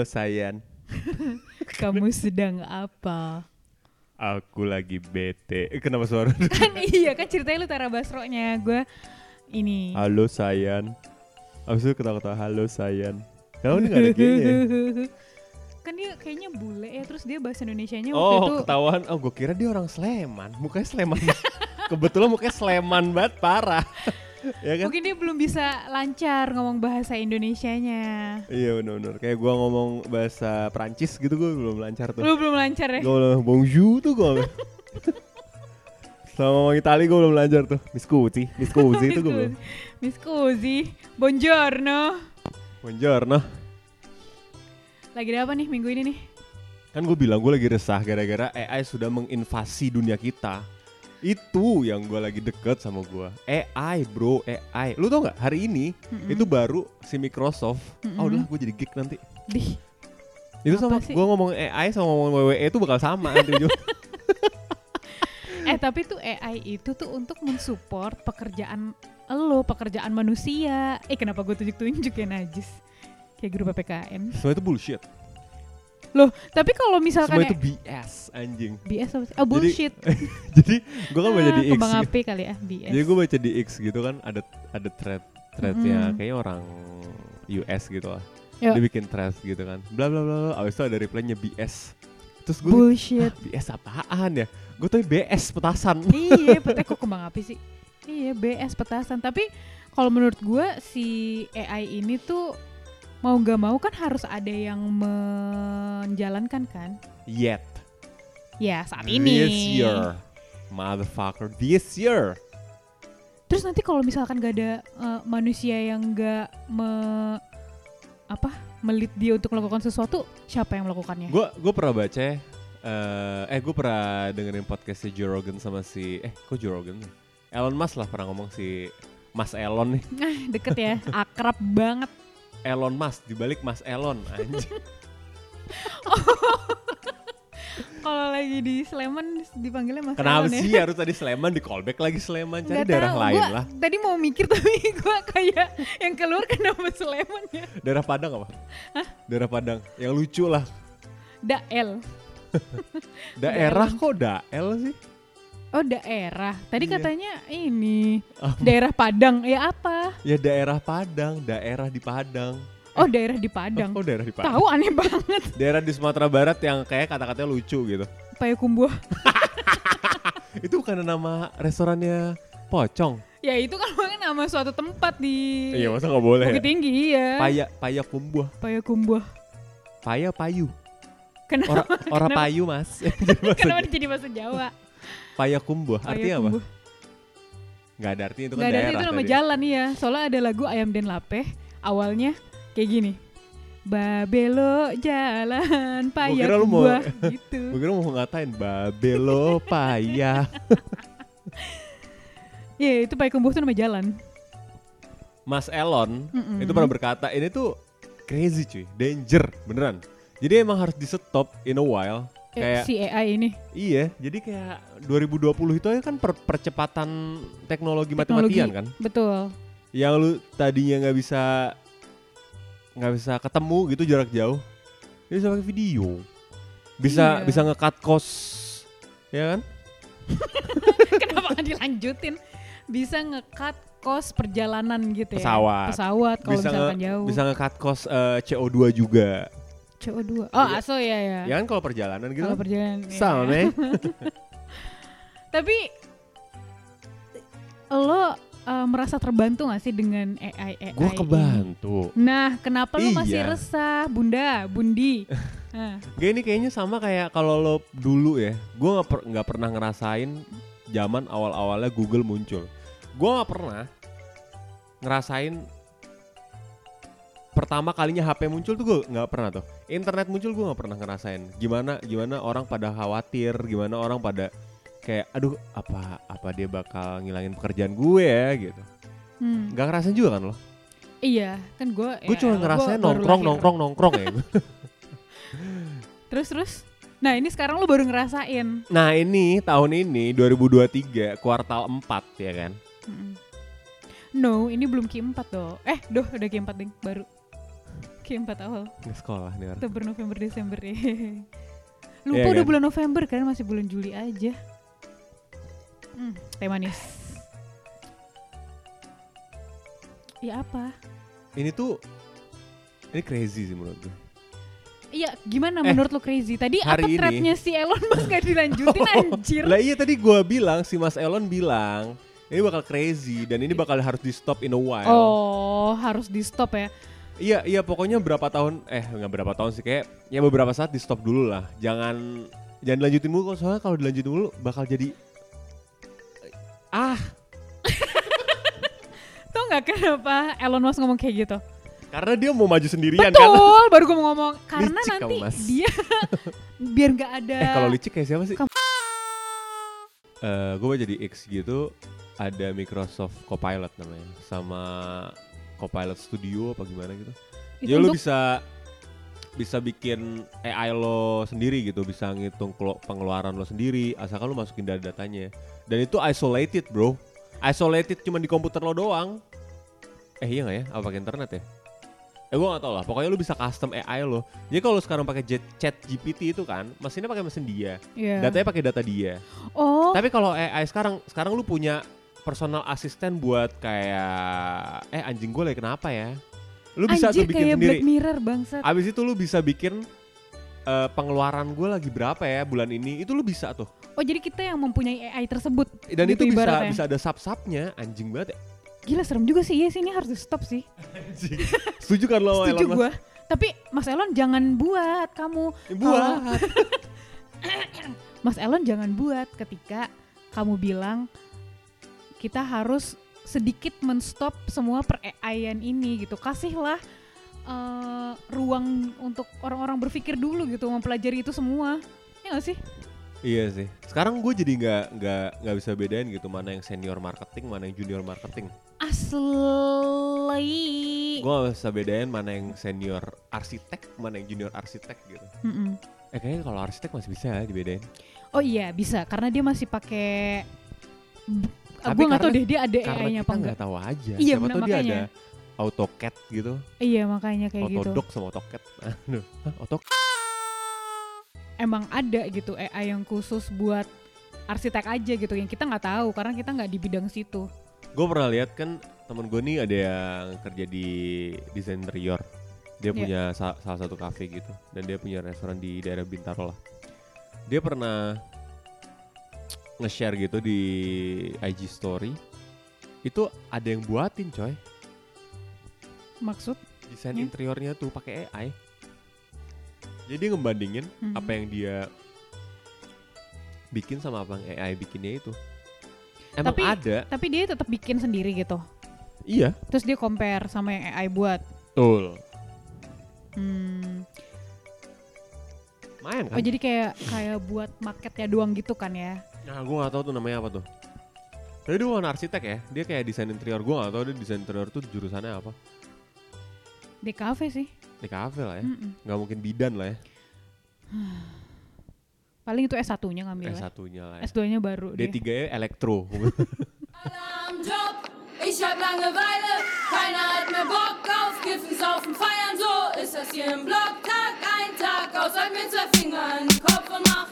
Halo Sayan, kamu sedang apa? aku lagi bete. Eh, kenapa suara? kan iya kan ceritanya lu Tara Basro-nya gue ini. Halo Sayan. Abis itu ketawa-ketawa halo Sayan. Kamu ini gak ada kayaknya. kan dia kayaknya bule ya terus dia bahasa Indonesianya waktu Oh itu ketahuan. Oh gue kira dia orang Sleman. Mukanya Sleman. Kebetulan mukanya Sleman banget parah. Ya kan? mungkin dia belum bisa lancar ngomong bahasa Indonesianya. Iya benar-benar. Kayak gua ngomong bahasa Prancis gitu gue belum lancar tuh. Lu belum lancar ya? Gue belum bonjour tuh gue. Sama ngomong Itali gue belum lancar tuh. Miss Cuci itu gue belum. Miss Cozy, buongiorno. Buongiorno. Lagi ada apa nih minggu ini nih? Kan gue bilang gue lagi resah gara-gara AI sudah menginvasi dunia kita. Itu yang gue lagi deket sama gue. AI bro, AI. Lu tau nggak hari ini Mm-mm. itu baru si Microsoft. Mm-mm. Oh udah gue jadi geek nanti. Dih, Itu Apa sama gue ngomong AI sama ngomong WWE itu bakal sama nanti ujung. eh tapi tuh AI itu tuh untuk mensupport pekerjaan lo, pekerjaan manusia. Eh kenapa gue tunjuk-tunjuk ya najis? Kayak guru PPKN. Semua itu bullshit. Loh, tapi kalau misalkan Semua itu ya- BS anjing. BS apa sih? Oh, bullshit. Jadi gue kan baca Ah, di X. Kembang gitu. api kali ya, BS. Jadi gue baca di X gitu kan ada ada thread threadnya Mm-mm. kayaknya orang US gitu lah. Ya. Dia bikin thread gitu kan. Bla bla bla bla. Abis itu ada reply-nya BS. Terus gue Bullshit. BS apaan ya? Gue tuh BS petasan. iya, petek kok kembang api sih? Iya, BS petasan. Tapi kalau menurut gua si AI ini tuh mau gak mau kan harus ada yang menjalankan kan? Yet. Ya, saat ini. This year. Motherfucker. This year. Terus nanti kalau misalkan gak ada eh, manusia yang gak me apa melit dia untuk melakukan sesuatu, siapa yang melakukannya? Gue gue pernah baca ya, eh eh gue pernah dengerin podcastnya Joe Rogan sama si eh kok Joe Rogan? Elon Musk lah pernah ngomong si Mas Elon nih. Ah, deket ya, akrab banget. Elon Musk dibalik Mas Elon anjing. Kalau lagi di Sleman dipanggilnya Mas Kenapa Elon ya. sih harus tadi Sleman di callback lagi Sleman cari Nggak daerah tahu, lain gua lah. Tadi mau mikir tapi gue kayak yang keluar kenapa Sleman ya? Daerah Padang apa? Daerah Padang yang lucu lah. Dael. Daerah kok Dael sih? Oh daerah. Tadi Iya. katanya ini Apa? daerah Padang. Ya apa? Ya daerah Padang, daerah di Padang. Oh daerah di Padang. Oh, daerah di Padang. Tahu aneh banget. Daerah di Sumatera Barat yang kayak kata-katanya lucu gitu. Payakumbuh. Itu bukan nama restorannya Pocong. Ya itu kan bukan nama suatu tempat di Iya, masa nggak boleh Bukit ya? Tinggi iya. Paya, paya kumbuh. Payakumbuh. Paya payu. Kenapa? Ora, ora Kenapa? payu, Mas. Kenapa jadi bahasa Jawa? Paya kumbuh. Artinya apa? Payakumbuh. Nggak ada artinya itu kan Nggak ada daerah itu nama tadi. jalan iya. Soalnya ada lagu Ayam Den Lape awalnya kayak gini. Babelo jalan paya kira lu mau- gitu. Gue kira mau ngatain Babelo paya. Iya, itu Payakumbuh itu nama jalan. Mas Elon Mm-mm. itu pernah berkata ini tuh crazy cuy, danger beneran. Jadi emang harus di stop in a while. Kayak si AI ini. iya, jadi kayak 2020 itu kan per- percepatan teknologi, Teknologi. matematian kan. Betul. Yang lu tadinya nggak bisa nggak bisa ketemu gitu jarak jauh, dia bisa pakai video. Bisa Iya. bisa nge-cut cost ya kan? Kenapa nggak dilanjutin? Bisa nge-cut kos perjalanan gitu ya. Pesawat. Pesawat kalau misalkan nge- jauh. bisa nge-cut cost eh, CO2 juga. CO2. Oh, Iya. aso ya ya. Ya kan kalau perjalanan gitu. Kalau perjalanan. iya. Sama, men. Tapi lo eh, merasa terbantu gak sih dengan AI AI? Gua kebantu. Nah, kenapa lu masih Iya. resah, Bunda, Bundi? Nah, Gak ini kayaknya sama kayak kalau lo dulu ya. Gue nggak per- pernah ngerasain zaman awal-awalnya Google muncul. Gue nggak pernah ngerasain pertama kalinya HP muncul tuh gue nggak pernah tuh. Internet muncul gue nggak pernah ngerasain. Gimana gimana orang pada khawatir, gimana orang pada kayak aduh apa apa dia bakal ngilangin pekerjaan gue ya gitu. Hmm. Nggak ngerasain juga kan lo? Iya, kan gue Gue cuma ngerasain nongkrong nongkrong nongkrong ya. Terus terus. Nah ini sekarang lu baru ngerasain. nah ini tahun ini 2023 kuartal 4 ya kan. Mm-mm. No, ini belum Q4 doh. Eh, doh udah Q4 ding, baru. Q4 awal. Nggak sekolah nih orang. Oktober, November, Desember ya. Lupa Iya udah kan? bulan November kan masih bulan Juli aja. Hmm, teh manis. Ya apa? Ini tuh ini crazy sih menurut gue. Iya, gimana Eh, menurut lu crazy? Tadi apa threadnya si Elon Musk gak dilanjutin anjir? Lah iya tadi gue bilang si Mas Elon bilang ini bakal crazy dan ini bakal harus di stop in a while. Oh, harus di stop ya. Iya iya pokoknya berapa tahun eh nggak berapa tahun sih kayak ya beberapa saat di stop dulu lah. Jangan jangan dilanjutin dulu soalnya kalau dilanjutin dulu bakal jadi ah Tau nggak kenapa Elon Musk ngomong kayak gitu? karena dia mau maju sendirian kan. Betul, baru gue mau ngomong karena Licik nanti kamu, Mas. dia biar nggak ada. Eh kalau licik kayak siapa sih? Kamu- Eh gue jadi X gitu ada Microsoft Copilot namanya sama Copilot Studio apa gimana gitu. itu ya untuk bisa bisa bikin AI lo sendiri gitu, bisa ngitung pengeluaran lo sendiri, asalkan lo masukin data-datanya. Dan itu isolated bro, isolated cuma di komputer lo doang. Eh iya nggak ya? Apa pakai internet ya? Eh gue gak tau lah, pokoknya lo bisa custom AI lo. Jadi kalau sekarang pakai chat GPT itu kan, mesinnya pakai mesin dia, Iya. datanya pakai data dia. Oh, Tapi kalau AI sekarang, sekarang lu punya personal asisten buat kayak, eh anjing gue lagi kenapa ya? Lu bisa anjir tuh bikin kayak sendiri. Black Mirror bangsat. Abis itu lu bisa bikin eh, pengeluaran gue lagi berapa ya bulan ini, itu lu bisa tuh. Oh, jadi kita yang mempunyai AI tersebut. Dan Gitu itu bisa bisa ada sub-subnya, anjing banget ya. Gila serem juga sih. Iya sih ini harus di stop sih. Anjing. Setuju kan lo Setuju Elon gue. Tapi Mas Elon jangan buat kamu. Ya, Buat. Mas Elon jangan buat ketika kamu bilang kita harus sedikit menstop semua per AI-an ini gitu. Kasihlah eh, ruang untuk orang-orang berpikir dulu gitu, mempelajari itu semua. Ya gak sih? Iya sih. Sekarang gue jadi nggak nggak nggak bisa bedain gitu mana yang senior marketing, mana yang junior marketing. Asli. Gue gak bisa bedain mana yang senior arsitek, mana yang junior arsitek gitu. Mm-mm. Eh kayaknya kalau arsitek masih bisa ya dibedain. Oh iya bisa karena dia masih pakai gue nggak tahu karena- deh dia ada Karena AI-nya apa enggak. nggak tahu aja. Iya, Siapa tahu dia ada AutoCAD gitu, Iya makanya kayak gitu. Autodoc sama AutoCAD. Aduh, AutoCAD? Emang ada gitu AI yang khusus buat arsitek aja gitu yang kita nggak tahu karena kita nggak di bidang situ. Gue pernah lihat kan temen gue nih ada yang kerja di desain interior. Dia Iya. punya sa- salah satu cafe gitu dan dia punya restoran di daerah Bintaro lah. Dia pernah nge-share gitu di IG story. Itu ada yang buatin coy. Maksud? Desain Ya. interiornya tuh pakai AI. Jadi ngebandingin Mhm. apa yang dia bikin sama apa yang AI bikinnya itu. Emang Tapi- ada, Tapi dia tetap bikin sendiri gitu. iya. Terus dia compare sama yang AI buat. Betul. Hmm. Main kan? Oh jadi kayak kayak buat marketnya doang gitu kan ya? Nah, gue gak tahu tuh namanya apa tuh. Tapi dia bukan arsitek ya, dia kayak desain interior. Gue gak tahu dia desain interior tuh jurusannya apa. Di cafe sih. Di kafe lah ya, Mm-mm. nggak mungkin bidan lah ya. Paling itu S1-nya ngambil. S satunya lah ya. S2-nya baru D deh. 3 nya elektro. Ich hab Langeweile, keiner hat mehr Bock auf Kiffen, Saufen, Feiern, so ist das hier im Block. Tag ein, Tag aus, sag mir zwei Finger in den Kopf und mach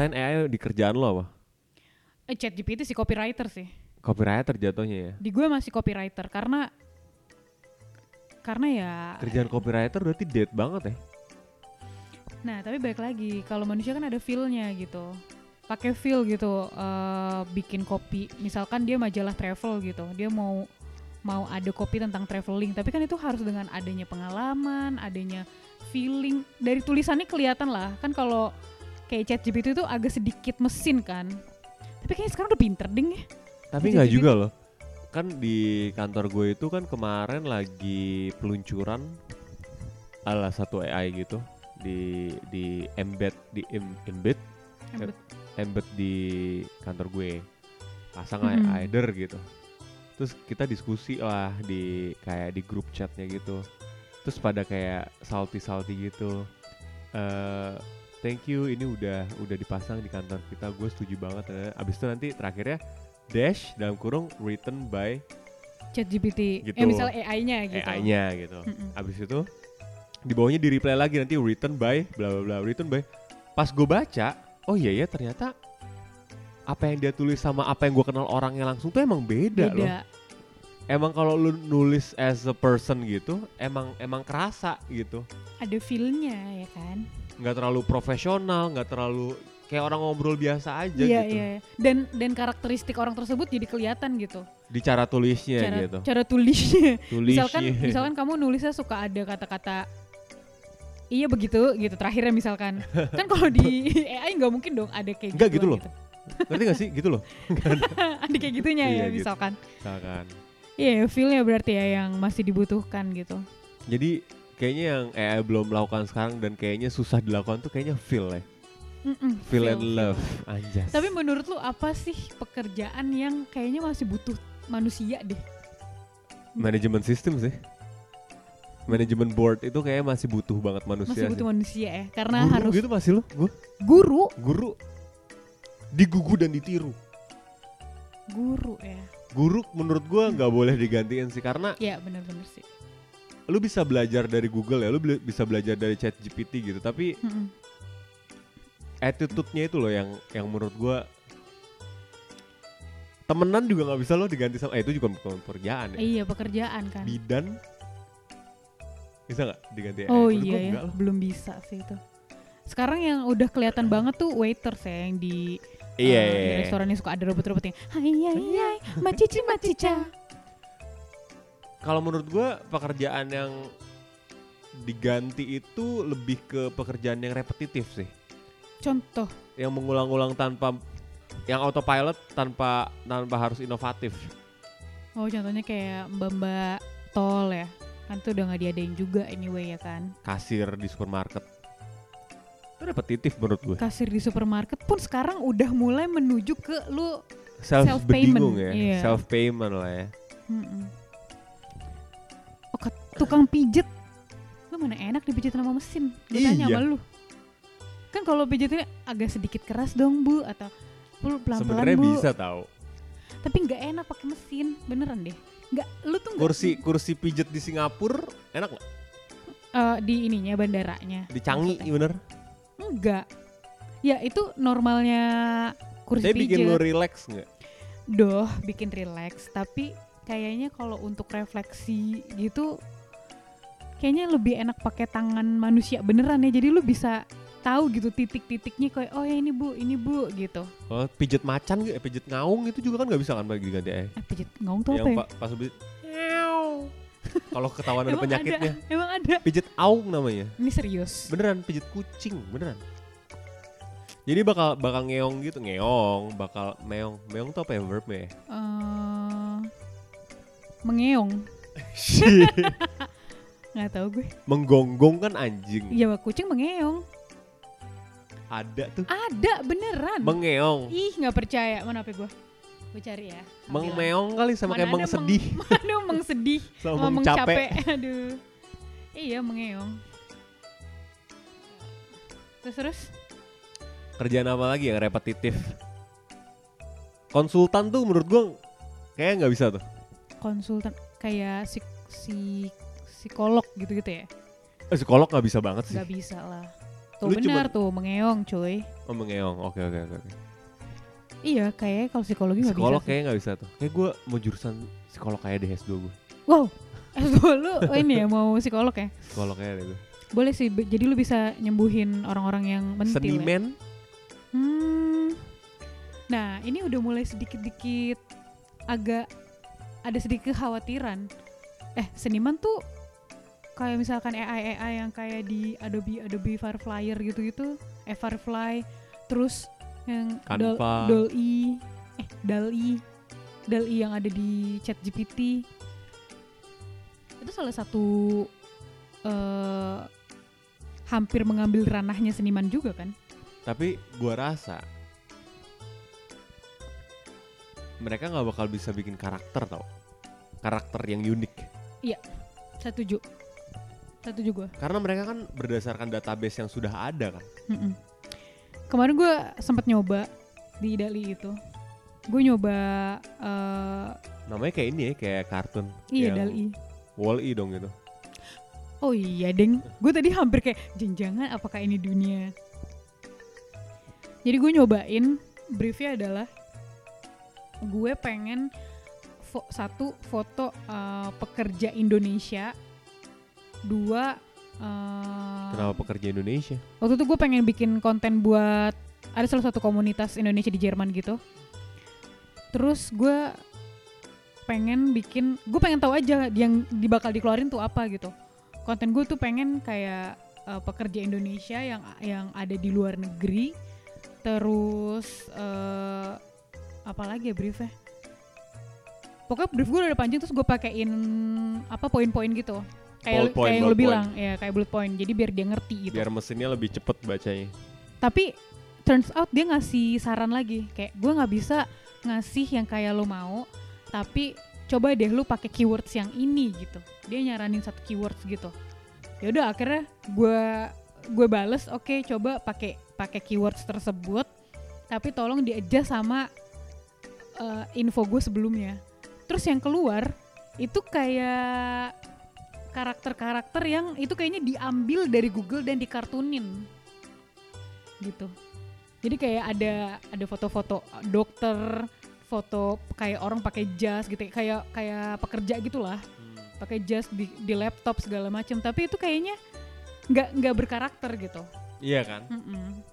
rasain AI di kerjaan lo apa? Eh, ChatGPT sih copywriter sih. Copywriter jatuhnya ya. Di gue masih copywriter karena karena ya Kerjaan copywriter berarti dead banget ya. Nah, tapi balik lagi, kalau manusia kan ada feel-nya gitu. Pakai feel gitu, eh, bikin kopi. Misalkan dia majalah travel gitu, dia mau mau ada kopi tentang traveling, tapi kan itu harus dengan adanya pengalaman, adanya feeling. Dari tulisannya kelihatan lah. Kan kalau kayak chat GPT itu agak sedikit mesin kan. Tapi kayaknya sekarang udah pinter ding ya. Tapi nggak juga loh. Kan di kantor gue itu kan kemarin lagi peluncuran ala satu AI gitu. Di di embed di em- embed Embed. embed di kantor gue pasang Mhm. mm either gitu terus kita diskusi lah di kayak di grup chatnya gitu terus pada kayak salty salty gitu eh thank you ini udah udah dipasang di kantor kita gue setuju banget eh. abis itu nanti terakhirnya dash dalam kurung written by chat GPT Gitu. eh misalnya AI-nya gitu AI-nya gitu Mm-mm. abis itu di bawahnya di reply lagi nanti written by bla bla bla written by pas gue baca oh iya ya ternyata apa yang dia tulis sama apa yang gue kenal orangnya langsung tuh emang beda, loh. Beda emang kalau lu nulis as a person gitu emang emang kerasa gitu. Ada feel-nya ya kan? Nggak terlalu profesional nggak terlalu kayak orang ngobrol biasa aja iya gitu. iya. Dan dan karakteristik orang tersebut jadi kelihatan gitu. Di cara tulisnya cara gitu. cara tulisnya. Tulisnya. Misalkan misalkan kamu nulisnya suka ada kata-kata iya begitu gitu terakhirnya misalkan. Kan kalau di AI nggak mungkin dong ada kayak Nggak gitu gituan loh. ngerti gak sih? Gitu loh. Ada kayak gitunya Iya, ya gitu. misalkan. Misalkan. Iya feelnya berarti ya yang masih dibutuhkan gitu. Jadi kayaknya yang AI belum melakukan sekarang dan kayaknya susah dilakukan tuh kayaknya feel ya. Mm-mm, feel and feel. love. Anjas. Tapi menurut lu apa sih pekerjaan yang kayaknya masih butuh manusia deh? Manajemen sistem sih manajemen board itu kayaknya masih butuh banget manusia masih butuh sih. manusia ya karena guru harus gitu masih lo gua? Guru? Guru. Digugu dan ditiru. Guru ya. Guru menurut gua nggak boleh digantiin sih karena ya benar-benar sih. lu bisa belajar dari Google ya lu bisa belajar dari Chat GPT gitu tapi Mm-mm. attitude-nya itu loh yang yang menurut gua temenan juga nggak bisa lo diganti sama eh itu juga bukan pekerjaan ya. Iya pekerjaan kan. Bidan bisa nggak diganti AI? Oh Menurut iya ya, belum bisa sih itu. Sekarang yang udah kelihatan banget tuh waiters ya yang di iya eh, iya, di restoran yang suka ada robot-robotnya. Hai hai hai, macici macica. kalau menurut gua pekerjaan yang diganti itu lebih ke pekerjaan yang repetitif sih Contoh, yang mengulang-ulang tanpa yang autopilot tanpa tanpa harus inovatif oh contohnya kayak mbak-mbak tol ya, kan tuh udah nggak diadain juga anyway ya kan. kasir di supermarket itu repetitif menurut gue Kasir di supermarket pun sekarang udah mulai menuju ke lu. self Self-payment, bingung ya iya. self payment lah ya Mm-mm. Oh, ke tukang pijet, lu mana enak dipijet sama mesin? Gue tanya Iya. sama lu. Kan kalau pijetnya agak sedikit keras dong bu, atau lu pelan-pelan sebenarnya bu. bisa tahu Tapi nggak enak pakai mesin, beneran deh. Nggak, lu tuh nggak kursi kursi pijet di Singapura enak nggak eh, di ininya bandaranya. di Canggih maksudnya. bener Enggak. Ya itu normalnya kursi tapi bikin lu pijet. relax nggak Doh, bikin relax. Tapi kayaknya kalau untuk refleksi gitu, kayaknya lebih enak pakai tangan manusia beneran ya. Jadi lu bisa tahu gitu titik-titiknya kayak oh ya ini bu, ini bu gitu. oh, pijet macan gitu, eh, pijet ngaung itu juga kan nggak bisa kan bagi diganti AI Eh pijet ngaung tuh yang apa ya? pa- pas lebih kalau ketahuan ada penyakitnya Ada, emang ada. pijet aung namanya Ini serius. beneran pijet kucing beneran jadi bakal bakal ngeong gitu ngeong bakal meong meong tuh apa ya verbnya ya eh mengeong. Nggak tahu gue. menggonggong kan anjing Iya, kucing mengeong. Ada tuh Ada beneran. mengeong Ih, nggak percaya. Mana HP gue? Gue cari ya. Mengmeong kali sama Mana kayak ada meng sedih Meng, aduh, meng sedih. sama meng capek. Aduh. Iya, mengeong. Terus terus? kerjaan apa lagi yang repetitif konsultan tuh menurut gua kayak nggak bisa tuh Konsultan kayak si, si psikolog gitu-gitu ya? eh, psikolog nggak bisa banget sih Gak bisa lah. Tuh Lu benar cuman- tuh, mengeong cuy. oh mengeong oke oke oke oke. Iya, kayak kalau psikologi nggak bisa. psikolog kayaknya nggak bisa tuh kayak gua mau jurusan psikolog kayak deh S2 gue Wow. S2 lu oh ini ya mau psikolog ya? psikolog kayak deh gue Boleh sih, jadi lu bisa nyembuhin orang-orang yang mentil ya? seniman Hmm. Nah, ini udah mulai sedikit-dikit agak ada sedikit kekhawatiran. Eh, seniman tuh kayak misalkan AI AI yang kayak di Adobe Adobe Firefly gitu-gitu, eh Firefly, terus yang Canva. Dall-E, eh Dall-E, Dall-E yang ada di ChatGPT. Itu salah satu eh hampir mengambil ranahnya seniman juga kan? Tapi gua rasa mereka nggak bakal bisa bikin karakter tau. Karakter yang unik. Saya setuju. Setuju gue. Karena mereka kan berdasarkan database yang sudah ada kan. Mm-mm. Kemarin gue sempat nyoba di Dali itu. Gue nyoba eh Namanya kayak ini ya, kayak kartun. iya Dali. Wall-E dong gitu. Oh iya deng, gue tadi hampir kayak jenjangan apakah ini dunia. Jadi gue nyobain briefnya adalah gue pengen fo- satu foto eh, pekerja Indonesia, dua eh, Kenapa pekerja Indonesia? waktu itu gue pengen bikin konten buat ada salah satu komunitas Indonesia di Jerman gitu. Terus gue pengen bikin gue pengen tahu aja yang di bakal dikeluarin tuh apa gitu. Konten gue tuh pengen kayak eh, pekerja Indonesia yang yang ada di luar negeri. Terus eh apa lagi ya briefnya? Pokoknya brief gue udah panjang terus gue pakein apa poin-poin gitu kayak point, kayak yang lo bilang ya kayak bullet point. Jadi biar dia ngerti gitu. Biar mesinnya lebih cepet bacanya. tapi turns out dia ngasih saran lagi. Kayak gue nggak bisa ngasih yang kayak lo mau tapi coba deh lu pakai keywords yang ini gitu. Dia nyaranin satu keywords gitu. Ya udah akhirnya gue gue bales oke coba pakai pakai keywords tersebut tapi tolong di adjust sama eh, info gue sebelumnya. Terus yang keluar itu kayak karakter-karakter yang itu kayaknya diambil dari Google dan dikartunin. Gitu. Jadi kayak ada ada foto-foto dokter foto kayak orang pakai jas gitu kayak kayak pekerja gitulah. Pakai jas di, di laptop segala macam tapi itu kayaknya nggak nggak berkarakter gitu. Iya kan? Mm-mm.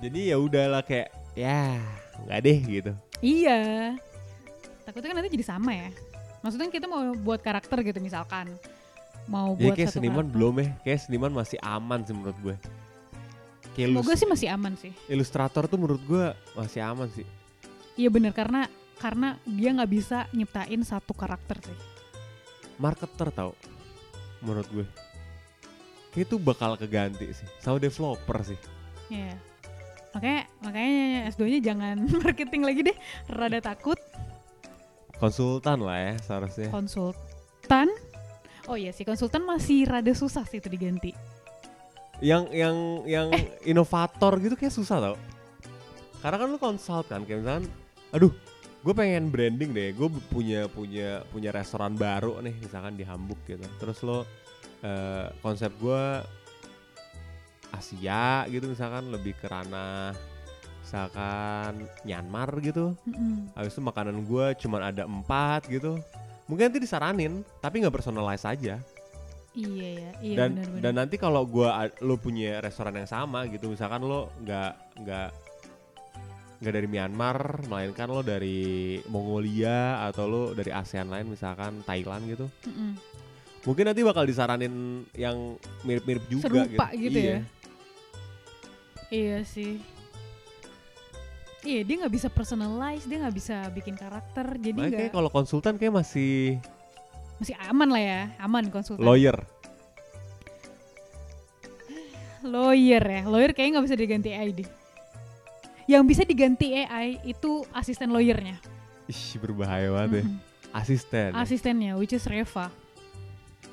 Jadi ya udahlah kayak ya nggak deh gitu. iya. Takutnya kan nanti jadi sama ya. Maksudnya kita mau buat karakter gitu misalkan mau Jadi buat kayak satu seniman karakter. belum ya, kayak seniman masih aman sih menurut gue. Kayak Semoga sih masih aman sih ilustrator tuh menurut gue masih aman sih. iya bener karena karena dia nggak bisa nyiptain satu karakter sih Marketer tau, menurut gue. Kayak itu bakal keganti sih, sama developer sih. Iya. Makanya makanya S2-nya jangan marketing lagi deh. Rada takut Konsultan lah ya seharusnya. konsultan. Oh iya sih konsultan masih rada susah sih itu diganti. yang yang yang Eh. inovator gitu kayak susah tau karena kan lu konsult kan kayak misalkan aduh gue pengen branding deh gue punya punya punya restoran baru nih misalkan di Hamburg gitu terus lo eh, konsep gue Asia gitu misalkan lebih ke ranah misalkan Myanmar gitu Mm-mm. habis itu makanan gue cuman ada empat gitu mungkin nanti disaranin tapi nggak personalize aja Iya ya, iya dan benar-benar. dan nanti kalau gua lo punya restoran yang sama gitu misalkan lo nggak nggak nggak dari Myanmar melainkan lo dari Mongolia atau lo dari ASEAN lain misalkan Thailand gitu Mm-mm. mungkin nanti bakal disaranin yang mirip-mirip juga Serupa gitu iya. ya. Iya sih. Iya dia nggak bisa personalize, dia nggak bisa bikin karakter, jadi Makanya nggak kayak kalau konsultan kayak masih masih aman lah ya, aman konsultan. lawyer Lawyer ya, lawyer kayaknya nggak bisa diganti AI deh. Yang bisa diganti AI itu asisten lawyernya. ih berbahaya banget ya Mm-mm. asisten Asistennya, which is Reva.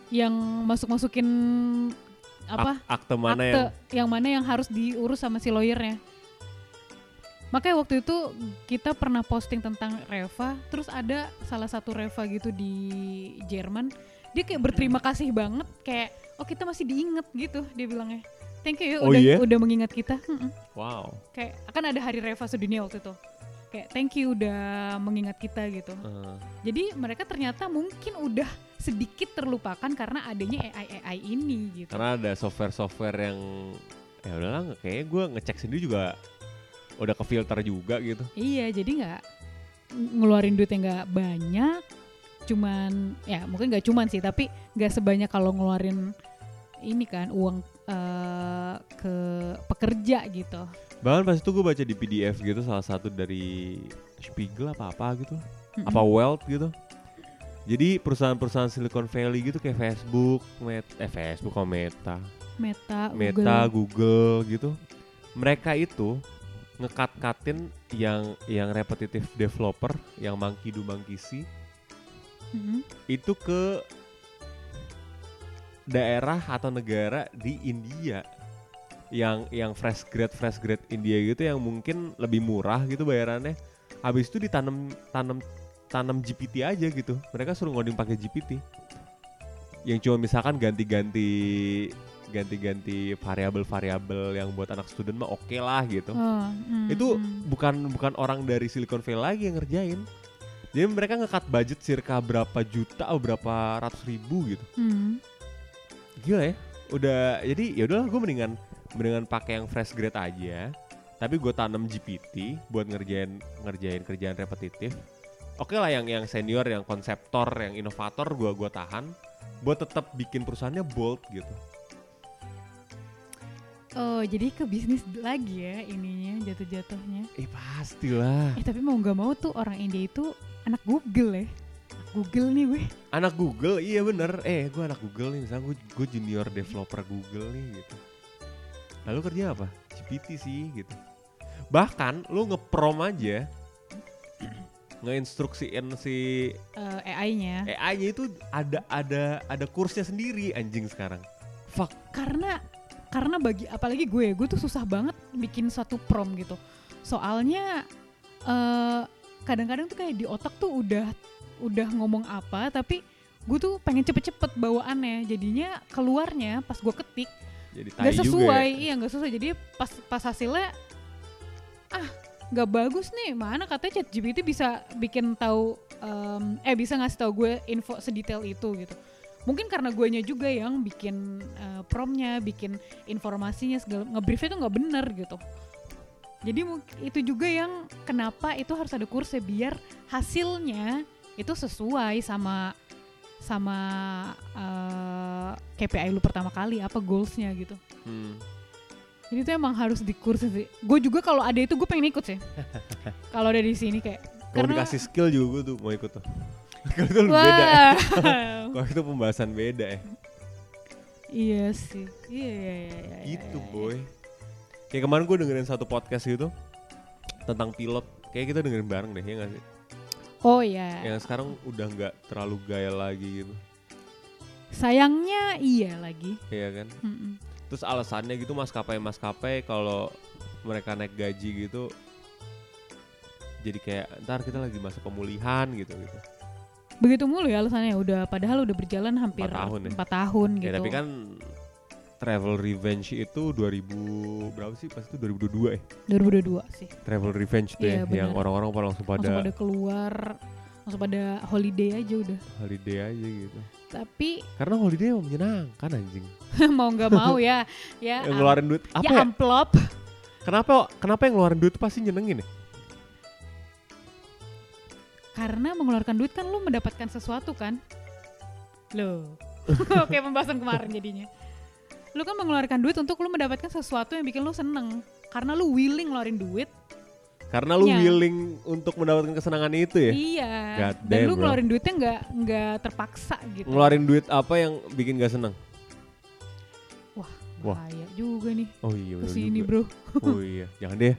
Yang masuk-masukin apa? Ak- akte mana akte yang yang mana yang harus diurus sama si lawyernya. Makanya waktu itu kita pernah posting tentang Reva, terus ada salah satu Reva gitu di Jerman, dia kayak berterima kasih banget, kayak oh kita masih diinget gitu, dia bilangnya. Thank you ya Oh udah iya? udah mengingat kita. Wow Kayak akan ada hari Reva sedunia waktu itu. Kayak thank you udah mengingat kita gitu. Eh, Jadi mereka ternyata mungkin udah sedikit terlupakan karena adanya AI AI ini gitu. karena ada software-software yang ya udahlah kayaknya gue ngecek sendiri juga udah ke filter juga gitu Iya, jadi nggak ng- ngeluarin duit yang nggak banyak, cuman ya mungkin nggak cuman sih, tapi nggak sebanyak kalau ngeluarin ini kan uang eh, ke pekerja gitu. Bahkan pas itu gue baca di PDF gitu salah satu dari Spiegel apa apa gitu, Mm-mm. apa Wealth gitu. Jadi perusahaan-perusahaan Silicon Valley gitu kayak Facebook, Met, eh Facebook sama Meta, Meta, Meta, Google. Google gitu. Mereka itu ngekat-katin yang yang repetitive developer, yang monkey do monkey see, Mm-mm. itu ke daerah atau negara di India. Yang yang fresh grade fresh grade India gitu yang mungkin lebih murah gitu bayarannya. Habis itu ditanam tanam tanam GPT aja gitu. Mereka suruh ngoding pakai GPT yang cuma misalkan ganti-ganti ganti-ganti variabel-variabel yang buat anak student mah oke lah gitu. Oh, mm, itu mm. bukan bukan orang dari Silicon Valley lagi yang ngerjain. Jadi mereka ngekat budget circa berapa juta atau berapa ratus ribu gitu. Mm. gila ya udah jadi ya udahlah gue mendingan mendingan pakai yang fresh grade aja. Tapi gue tanam GPT buat ngerjain ngerjain kerjaan repetitif. Oke lah yang yang senior yang konseptor yang inovator gue gua tahan. Buat tetap bikin perusahaannya bold gitu Oh, jadi ke bisnis lagi ya ininya jatuh-jatuhnya. eh pastilah. Eh tapi mau nggak mau tuh orang India itu anak Google ya. Anak Google nih gue. anak Google? Iya bener. Eh gue anak Google nih. Misalnya gue gue junior developer Google nih gitu. Lalu kerja apa? GPT sih gitu. Bahkan lu ngeprom aja ngeinstruksiin si Eh, AI-nya. AI-nya itu ada ada ada kursnya sendiri anjing sekarang. Fuck. Karena karena bagi apalagi gue, gue tuh susah banget bikin satu prom gitu. Soalnya eh kadang-kadang tuh kayak di otak tuh udah udah ngomong apa tapi gue tuh pengen cepet-cepet bawaannya. Jadinya keluarnya pas gue ketik jadi nggak juga sesuai. Ya. iya nggak sesuai. Jadi pas pas hasilnya ah nggak bagus nih. Mana katanya chat GPT bisa bikin tahu em, eh bisa ngasih tahu gue info sedetail itu gitu mungkin karena guanya juga yang bikin eh, promnya bikin informasinya segala ngebriefnya tuh nggak bener gitu jadi itu juga yang kenapa itu harus ada kursnya biar hasilnya itu sesuai sama sama eh, KPI lu pertama kali apa goalsnya gitu Hmm. jadi itu emang harus di kursus sih. Gue juga kalau ada itu gue pengen ikut sih. kalau ada di sini kayak. kalau dikasih skill juga gue tuh mau ikut tuh kalau itu beda ya. Kalau itu pembahasan beda ya iya sih. Iya iya iya. iya, gitu iya, iya. boy kayak kemarin gue dengerin satu podcast gitu tentang pilot kayak kita dengerin bareng deh ya gak sih Oh iya. yang sekarang udah nggak terlalu gaya lagi gitu Sayangnya iya lagi. Iya kan Mm-mm. terus alasannya gitu maskapai maskapai kalau mereka naik gaji gitu jadi kayak ntar kita lagi masa pemulihan gitu gitu Begitu mulu ya alasannya udah padahal udah berjalan hampir Empat tahun ya? empat tahun gitu. ya tapi kan travel revenge itu 2000 berapa sih pas itu 2022 ya 2022 sih. travel revenge tuh Iya, ya yang orang-orang pada langsung pada Langsung pada keluar, langsung pada holiday aja udah. holiday aja gitu Tapi karena holiday emang menyenangkan anjing mau nggak mau ya, ya. yang ngeluarin duit apa ya ya, amplop. kenapa kenapa yang ngeluarin duit pasti nyenengin ya Karena mengeluarkan duit kan lu mendapatkan sesuatu kan? Loh. Kayak pembahasan kemarin jadinya. Lu kan mengeluarkan duit untuk lu mendapatkan sesuatu yang bikin lu seneng. Karena lu willing ngeluarin duit. karena lu Iya. willing untuk mendapatkan kesenangan itu ya Iya. God Dan damn, lu bro. ngeluarin duitnya nggak nggak terpaksa gitu. ngeluarin duit apa yang bikin gak seneng Wah, Wah. bahaya juga nih. oh iya Ke sini juga. bro. oh iya jangan deh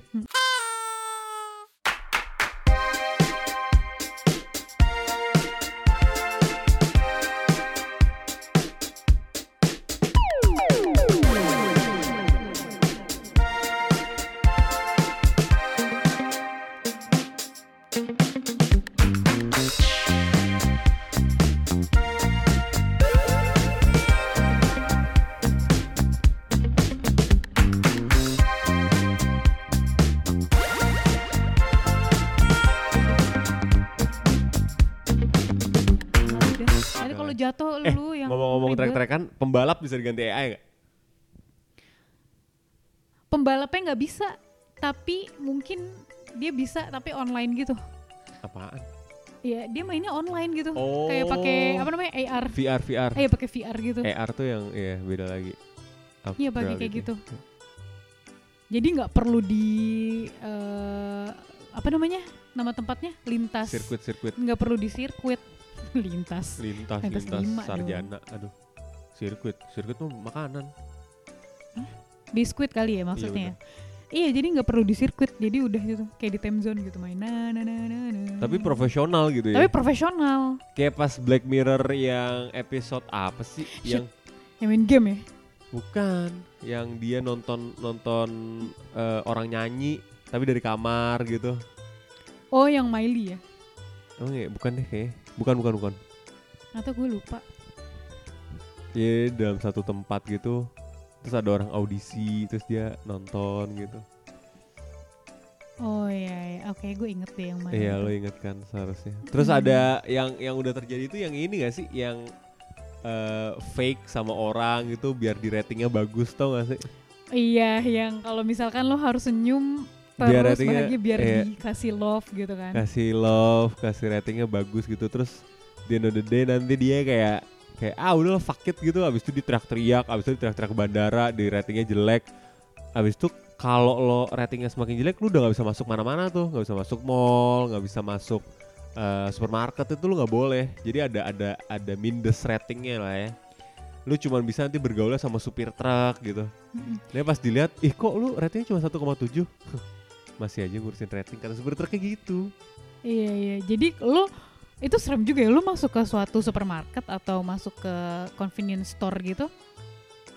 bisa diganti AI gak? Pembalapnya nggak bisa, tapi mungkin dia bisa tapi online gitu. apaan ya dia mainnya online gitu Oh. kayak pakai apa namanya AR VR VR. eh pakai VR gitu AR tuh yang ya beda lagi. Iya, pakai kayak gitu. jadi nggak perlu di eh, apa namanya nama tempatnya lintas Sirkuit-sirkuit nggak perlu di sirkuit lintas lintas Lintas lintas sarjana. Aduh. Sirkuit, sirkuit tuh makanan. biskuit kali ya maksudnya iya, jadi nggak perlu di sirkuit jadi udah gitu kayak di time zone gitu main na na na na na. Tapi profesional gitu ya. tapi profesional Kayak pas Black Mirror yang episode apa sih? Shit. Yang yang main game ya bukan, yang dia nonton nonton eh, orang nyanyi tapi dari kamar gitu. oh yang Miley ya Oh iya, bukan deh kayaknya. Bukan, bukan, bukan. atau gue lupa Iya dalam satu tempat gitu Terus ada orang audisi Terus dia nonton gitu oh iya, iya. oke gue inget deh yang mana Iya itu. lo inget kan seharusnya Terus Hmm. ada yang yang udah terjadi itu yang ini gak sih Yang eh, fake sama orang gitu Biar di ratingnya bagus tau gak sih iya yang kalau misalkan lo harus senyum Biar terus ratingnya- bahagia biar iya. dikasih love gitu kan Kasih love Kasih ratingnya bagus gitu Terus di end of the day nanti dia kayak Kayak ah udah fuck it gitu. Abis itu diteriak-teriak Abis itu diteriak-teriak ke bandara Di ratingnya jelek. Abis itu kalau lo ratingnya semakin jelek Lu udah gak bisa masuk mana-mana tuh. Gak bisa masuk mall Gak bisa masuk eh, supermarket itu lu nggak boleh. Jadi ada ada ada mindes ratingnya lah ya. Lu cuman bisa nanti bergaulnya sama supir truk gitu. Dia pas dilihat ih kok lu ratingnya cuma 1,7 masih aja ngurusin rating kata supir truknya gitu. Iya iya. Jadi lo itu serem juga ya. Lo masuk ke suatu supermarket atau masuk ke convenience store gitu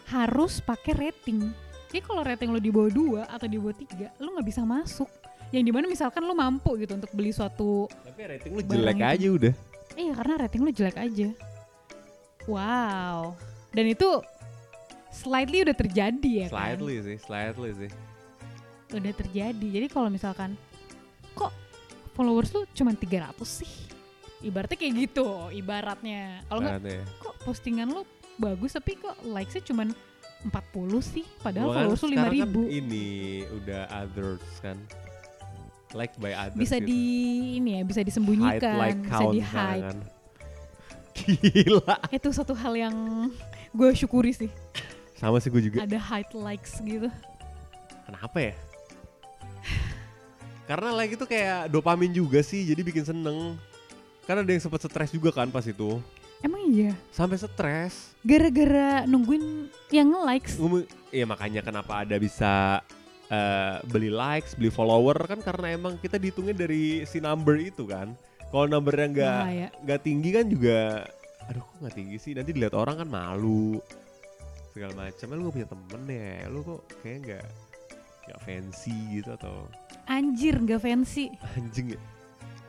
harus pakai rating. Jadi kalau rating lo di bawah dua atau di bawah tiga, lo nggak bisa masuk. Yang di mana misalkan lo mampu gitu untuk beli suatu, tapi rating lu jelek itu. aja udah iya karena rating lo jelek aja. Wow. Dan itu slightly udah terjadi ya kan? slightly sih slightly sih Udah terjadi. Jadi kalau misalkan kok followers lu cuma 300 sih? Ibaratnya kayak gitu, ibaratnya. Kalau nggak Makanya. kok postingan lo bagus tapi kok likesnya cuman 40 sih padahal followers lo lima sekarang kan ribu ini udah others kan like by others bisa gitu. di ini ya bisa hide disembunyikan like bisa di hide kan. gila itu satu hal yang gue syukuri sih sama sih gue juga ada hide likes gitu Kenapa ya? Karena like itu kayak dopamin juga sih, jadi bikin seneng. Karena ada yang sempat stres juga kan pas itu. emang iya Sampai stres. gara-gara nungguin yang likes Ngomong, Iya makanya kenapa ada bisa eh, beli likes, beli follower kan karena emang kita dihitungnya dari si number itu kan. Kalau numbernya nggak nggak tinggi kan juga, aduh kok nggak tinggi sih? Nanti dilihat orang kan malu segala macam. Lu gak punya temen ya? Lu kok kayak nggak nggak fancy gitu atau anjir nggak fancy anjing ya?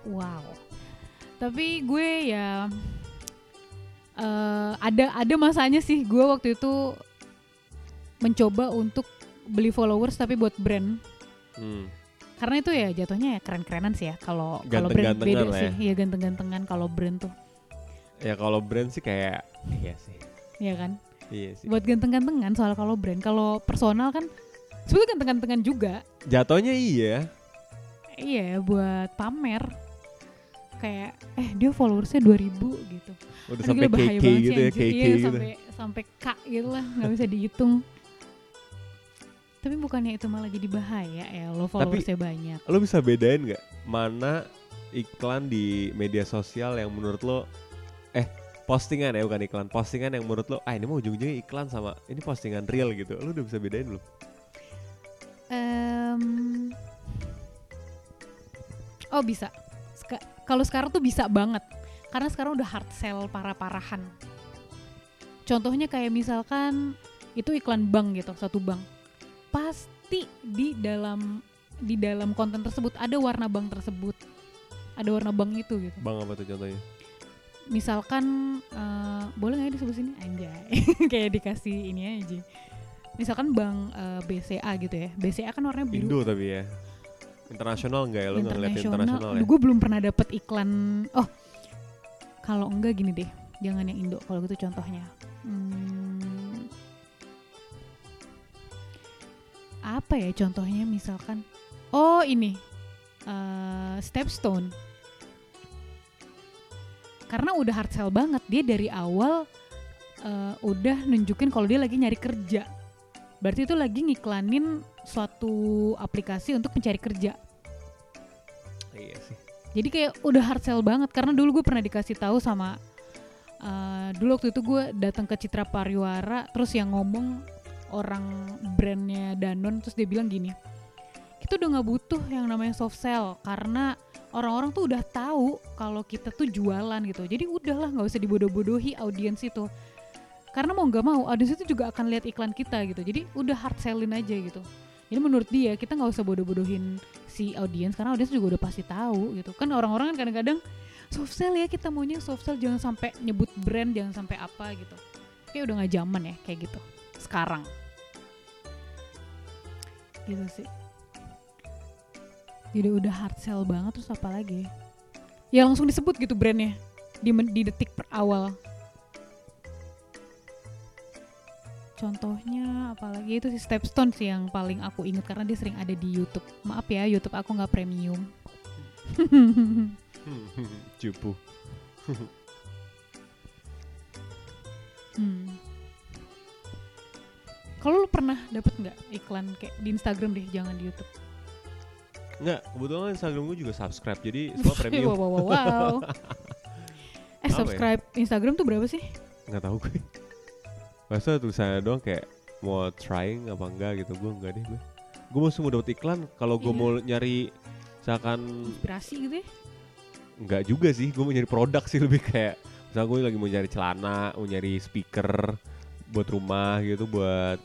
Wow. Tapi gue ya eh, ada ada masanya sih gue waktu itu mencoba untuk beli followers tapi buat brand. Hmm. Karena itu ya jatuhnya ya keren-kerenan sih ya kalau kalau brand beda lah sih. ya. Iya ganteng-gantengan kalau brand tuh. Ya kalau brand sih kayak iya sih. Iya kan? Iya sih. Buat ganteng-gantengan soal kalau brand. Kalau personal kan sebetulnya ganteng-gantengan juga. Jatuhnya iya. Iya buat pamer. Kayak eh dia followersnya 2000 gitu. Udah sampai KK banget gitu ya. KK Iya, gitu. sampai sampai K gitu lah, nggak bisa dihitung. Tapi bukannya itu malah jadi bahaya ya, lo followersnya banyak. Lo bisa bedain nggak mana iklan di media sosial yang menurut lo eh postingan ya bukan iklan postingan yang menurut lo ah ini mau ujung-ujungnya iklan sama ini postingan real gitu lo udah bisa bedain belum Em, oh bisa. Kalau sekarang tuh bisa banget, karena sekarang udah hard sell parah-parahan. Contohnya kayak misalkan itu iklan bank gitu, satu bank. Pasti di dalam di dalam konten tersebut ada warna bank tersebut, ada warna bank itu gitu. bang apa tuh contohnya? Misalkan eh, boleh nggak ya disebut sini? Anjay. Kayak dikasih ini aja. Misalkan bank eh, BCA gitu ya. BCA kan warnanya biru. Indo tapi ya internasional nggak ya? Lo nggak ngeliat internasional. ya? Gue belum pernah dapet iklan. Oh kalau enggak gini deh. Jangan yang Indo kalau gitu contohnya. Hmm, apa ya contohnya? Misalkan oh ini eh, Stepstone. Karena udah hard sell banget. Dia dari awal eh, udah nunjukin kalau dia lagi nyari kerja. Berarti itu lagi ngiklanin suatu aplikasi untuk mencari kerja. Iya sih. jadi kayak udah hard sell banget karena dulu gue pernah dikasih tahu sama eh, dulu waktu itu gue datang ke Citra Pariwara terus yang ngomong orang brandnya Danone terus dia bilang gini kita udah nggak butuh yang namanya soft sell karena orang-orang tuh udah tahu kalau kita tuh jualan gitu. Jadi udahlah nggak usah dibodoh-bodohi audiens itu. Karena mau nggak mau audiens itu juga akan lihat iklan kita gitu. Jadi udah hard sellin aja gitu jadi menurut dia kita nggak usah bodoh-bodohin si audiens karena audiens juga udah pasti tahu gitu. Kan orang-orang kan kadang-kadang soft sell ya kita maunya soft sell jangan sampai nyebut brand jangan sampai apa gitu. Kayak udah nggak zaman ya kayak gitu. Sekarang. Gitu sih. Jadi udah hard sell banget terus apa lagi? Ya langsung disebut gitu brandnya di, di detik per awal contohnya apalagi itu si Stepstone sih yang paling aku inget karena dia sering ada di YouTube maaf ya YouTube aku nggak premium Cupu. Hmm. Kalau lu pernah dapet nggak iklan kayak di Instagram deh, jangan di YouTube. Enggak, kebetulan Instagram gue juga subscribe jadi semua premium. wow, wow, wow, wow. eh ya? subscribe Instagram tuh berapa sih? Nggak tahu gue. Masa tulisannya doang kayak mau trying apa enggak gitu gue enggak deh gue. Gue mesti mau dapet iklan kalau gue Iya. mau nyari misalkan Inspirasi gitu ya? enggak juga sih gue mau nyari produk sih lebih kayak misalnya gue lagi mau nyari celana mau nyari speaker buat rumah gitu buat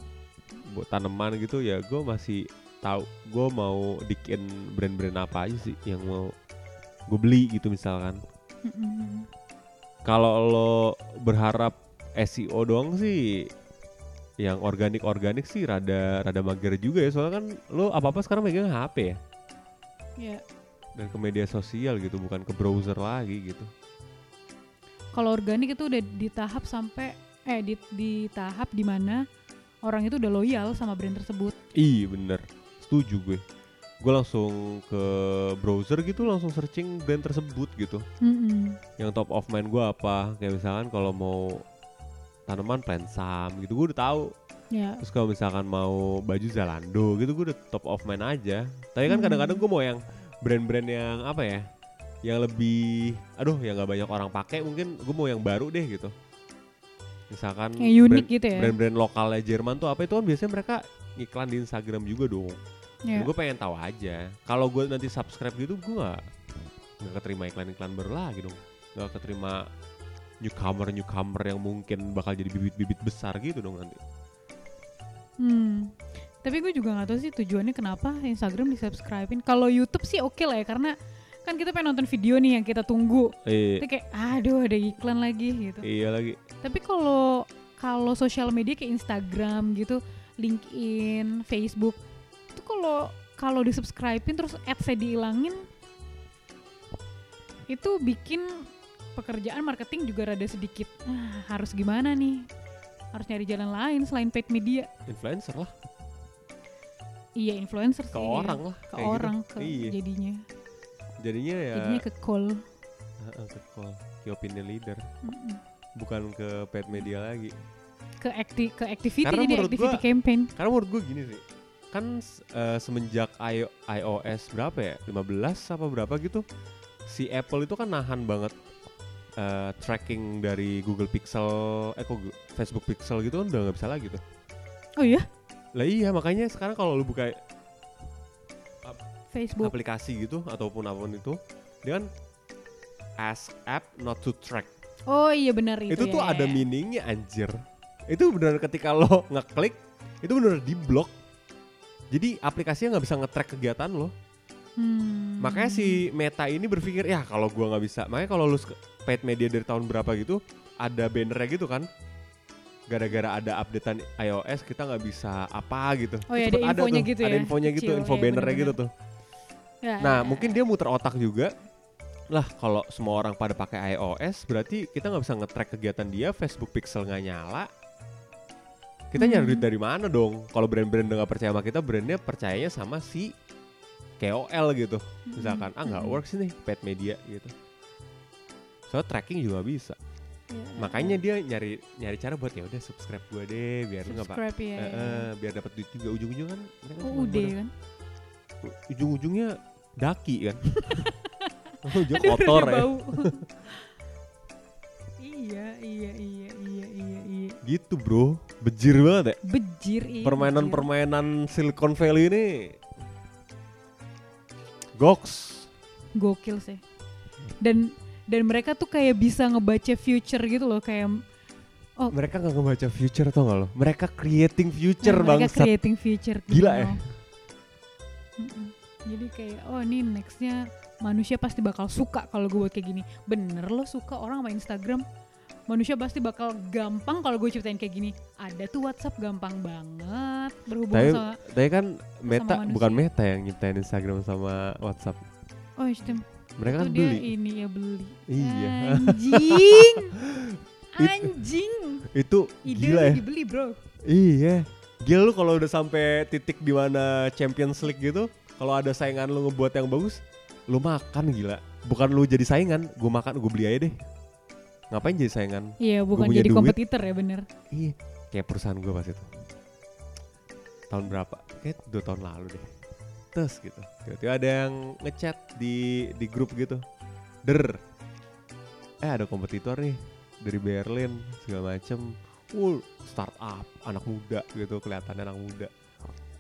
buat tanaman gitu ya gue masih tahu gue mau bikin brand-brand apa aja sih yang mau gue beli gitu misalkan kalau lo berharap SEO doang sih yang organik organik sih rada rada mager juga ya soalnya kan lo apa apa sekarang megang HP ya Ya, dan ke media sosial gitu bukan ke browser lagi gitu kalau organik itu udah di tahap sampai eh di, di tahap di mana orang itu udah loyal sama brand tersebut. Iya bener, setuju gue. Gue langsung ke browser gitu, langsung searching brand tersebut gitu. Mm-mm. Yang top of mind gue apa? Kayak misalkan kalau mau tanaman pensam gitu, gue udah tahu. Ya, Terus kalau misalkan mau baju Zalando gitu, gue udah top of mind aja. Tapi kan Hmm. kadang-kadang gue mau yang brand-brand yang apa ya? Yang lebih, aduh yang nggak banyak orang pakai, mungkin gue mau yang baru deh gitu. Misalkan yang unik brand- gitu ya. brand-brand lokalnya Jerman tuh apa itu kan biasanya mereka iklan di Instagram juga dong. Ya. Gue pengen tahu aja. Kalau gue nanti subscribe gitu, gue nggak nggak keterima iklan-iklan baru lagi dong. Nggak keterima newcomer newcomer yang mungkin bakal jadi bibit-bibit besar gitu dong nanti. Hmm. Tapi gue juga nggak tahu sih tujuannya kenapa Instagram di subscribein. Kalau YouTube sih oke lah ya karena kan kita pengen nonton video nih yang kita tunggu. Eh, Itu kayak aduh ada iklan lagi gitu. iya lagi. Tapi kalau kalau sosial media kayak Instagram gitu, LinkedIn, Facebook, itu kalau kalau di subscribein terus ads-nya dihilangin, itu bikin pekerjaan marketing juga rada sedikit. Ah, harus gimana nih? Harus nyari jalan lain selain paid media. Influencer lah, Iya influencer ke sih. orang lah. Ke gitu. orang ke Iya. jadinya. Jadinya ya Jadinya ke call. Ke call, ke opinion leader, Mm-mm. bukan ke paid media lagi. Ke acti ke activity Karena jadi activity gua- campaign. Karena menurut gue gini sih, kan eh, semenjak I- iOS berapa ya, 15 apa berapa gitu, si Apple itu kan nahan banget eh, tracking dari Google Pixel, eh kok Facebook Pixel gitu kan udah nggak bisa lagi tuh. Oh iya, Lah iya makanya sekarang kalau lu buka Facebook. aplikasi gitu ataupun apa pun itu, dia kan ask app not to track. Oh iya benar itu. Itu, tuh ya, ada ya. meaningnya anjir. Itu benar ketika lo ngeklik, itu benar di blok. Jadi aplikasinya nggak bisa nge-track kegiatan lo. Hmm. Makanya si Meta ini berpikir ya kalau gua nggak bisa. Makanya kalau lu paid media dari tahun berapa gitu ada bannernya gitu kan. Gara-gara ada updatean iOS kita nggak bisa apa gitu. Oh Sempet ada infonya tuh, gitu Ada ya, infonya gitu, info iya, bannernya bener-bener. gitu tuh. Ya, Nah, ya, mungkin ya. dia muter otak juga. Lah, kalau semua orang pada pakai iOS, berarti kita nggak bisa nge-track kegiatan dia, Facebook Pixel nggak nyala. Kita nyari Hmm. duit dari mana dong? Kalau brand-brand nggak percaya sama kita, brandnya percayanya sama si KOL gitu. Misalkan, ah nggak Mm-mm. works nih, paid media gitu. Soalnya tracking juga bisa. Ya, Makanya dia nyari nyari cara buat ya udah subscribe gua deh biar nggak pak. ya. Eh, eh, biar dapat duit juga ujung-ujung kan Oh modal- kan. ujung-ujungnya daki kan. Ujung Aduh, kotor ya. iya, iya, iya, iya, iya, iya. Gitu bro, bejir banget ya. Bejir iya. bejir. Permainan-permainan Silicon Valley ini goks. gokil sih. Dan dan mereka tuh kayak bisa ngebaca future gitu loh kayak oh Mereka nggak ngebaca future tau gak lo? Mereka creating future nah, mereka bangsat. creating future gitu Gila loh. ya? Mm-mm. Jadi kayak oh ini nextnya manusia pasti bakal suka kalau gue buat kayak gini. Bener lo suka orang main Instagram manusia pasti bakal gampang kalau gue ciptain kayak gini. Ada tuh WhatsApp gampang banget berhubungan Tapi, sama tapi kan Meta manusia. bukan Meta yang nyiptain Instagram sama WhatsApp. oh sistem Mereka itu kan dia beli. ini ya beli. Iya. Anjing. Anjing. Itu Ide gila ya. dibeli bro. Iya. Gila lu kalau udah sampai titik di mana Champions League gitu, kalau ada saingan lu ngebuat yang bagus, lu makan gila. Bukan lu jadi saingan, gue makan, gue beli aja deh. Ngapain jadi saingan? Iya bukan jadi duit. kompetitor ya bener. Iya, kayak perusahaan gue pas itu. Tahun berapa? Kayak dua tahun lalu deh. Terus gitu. Tiba-tiba ada yang ngechat di di grup gitu. Der. Eh ada kompetitor nih dari Berlin segala macem. Uh, startup, anak muda gitu kelihatannya anak muda.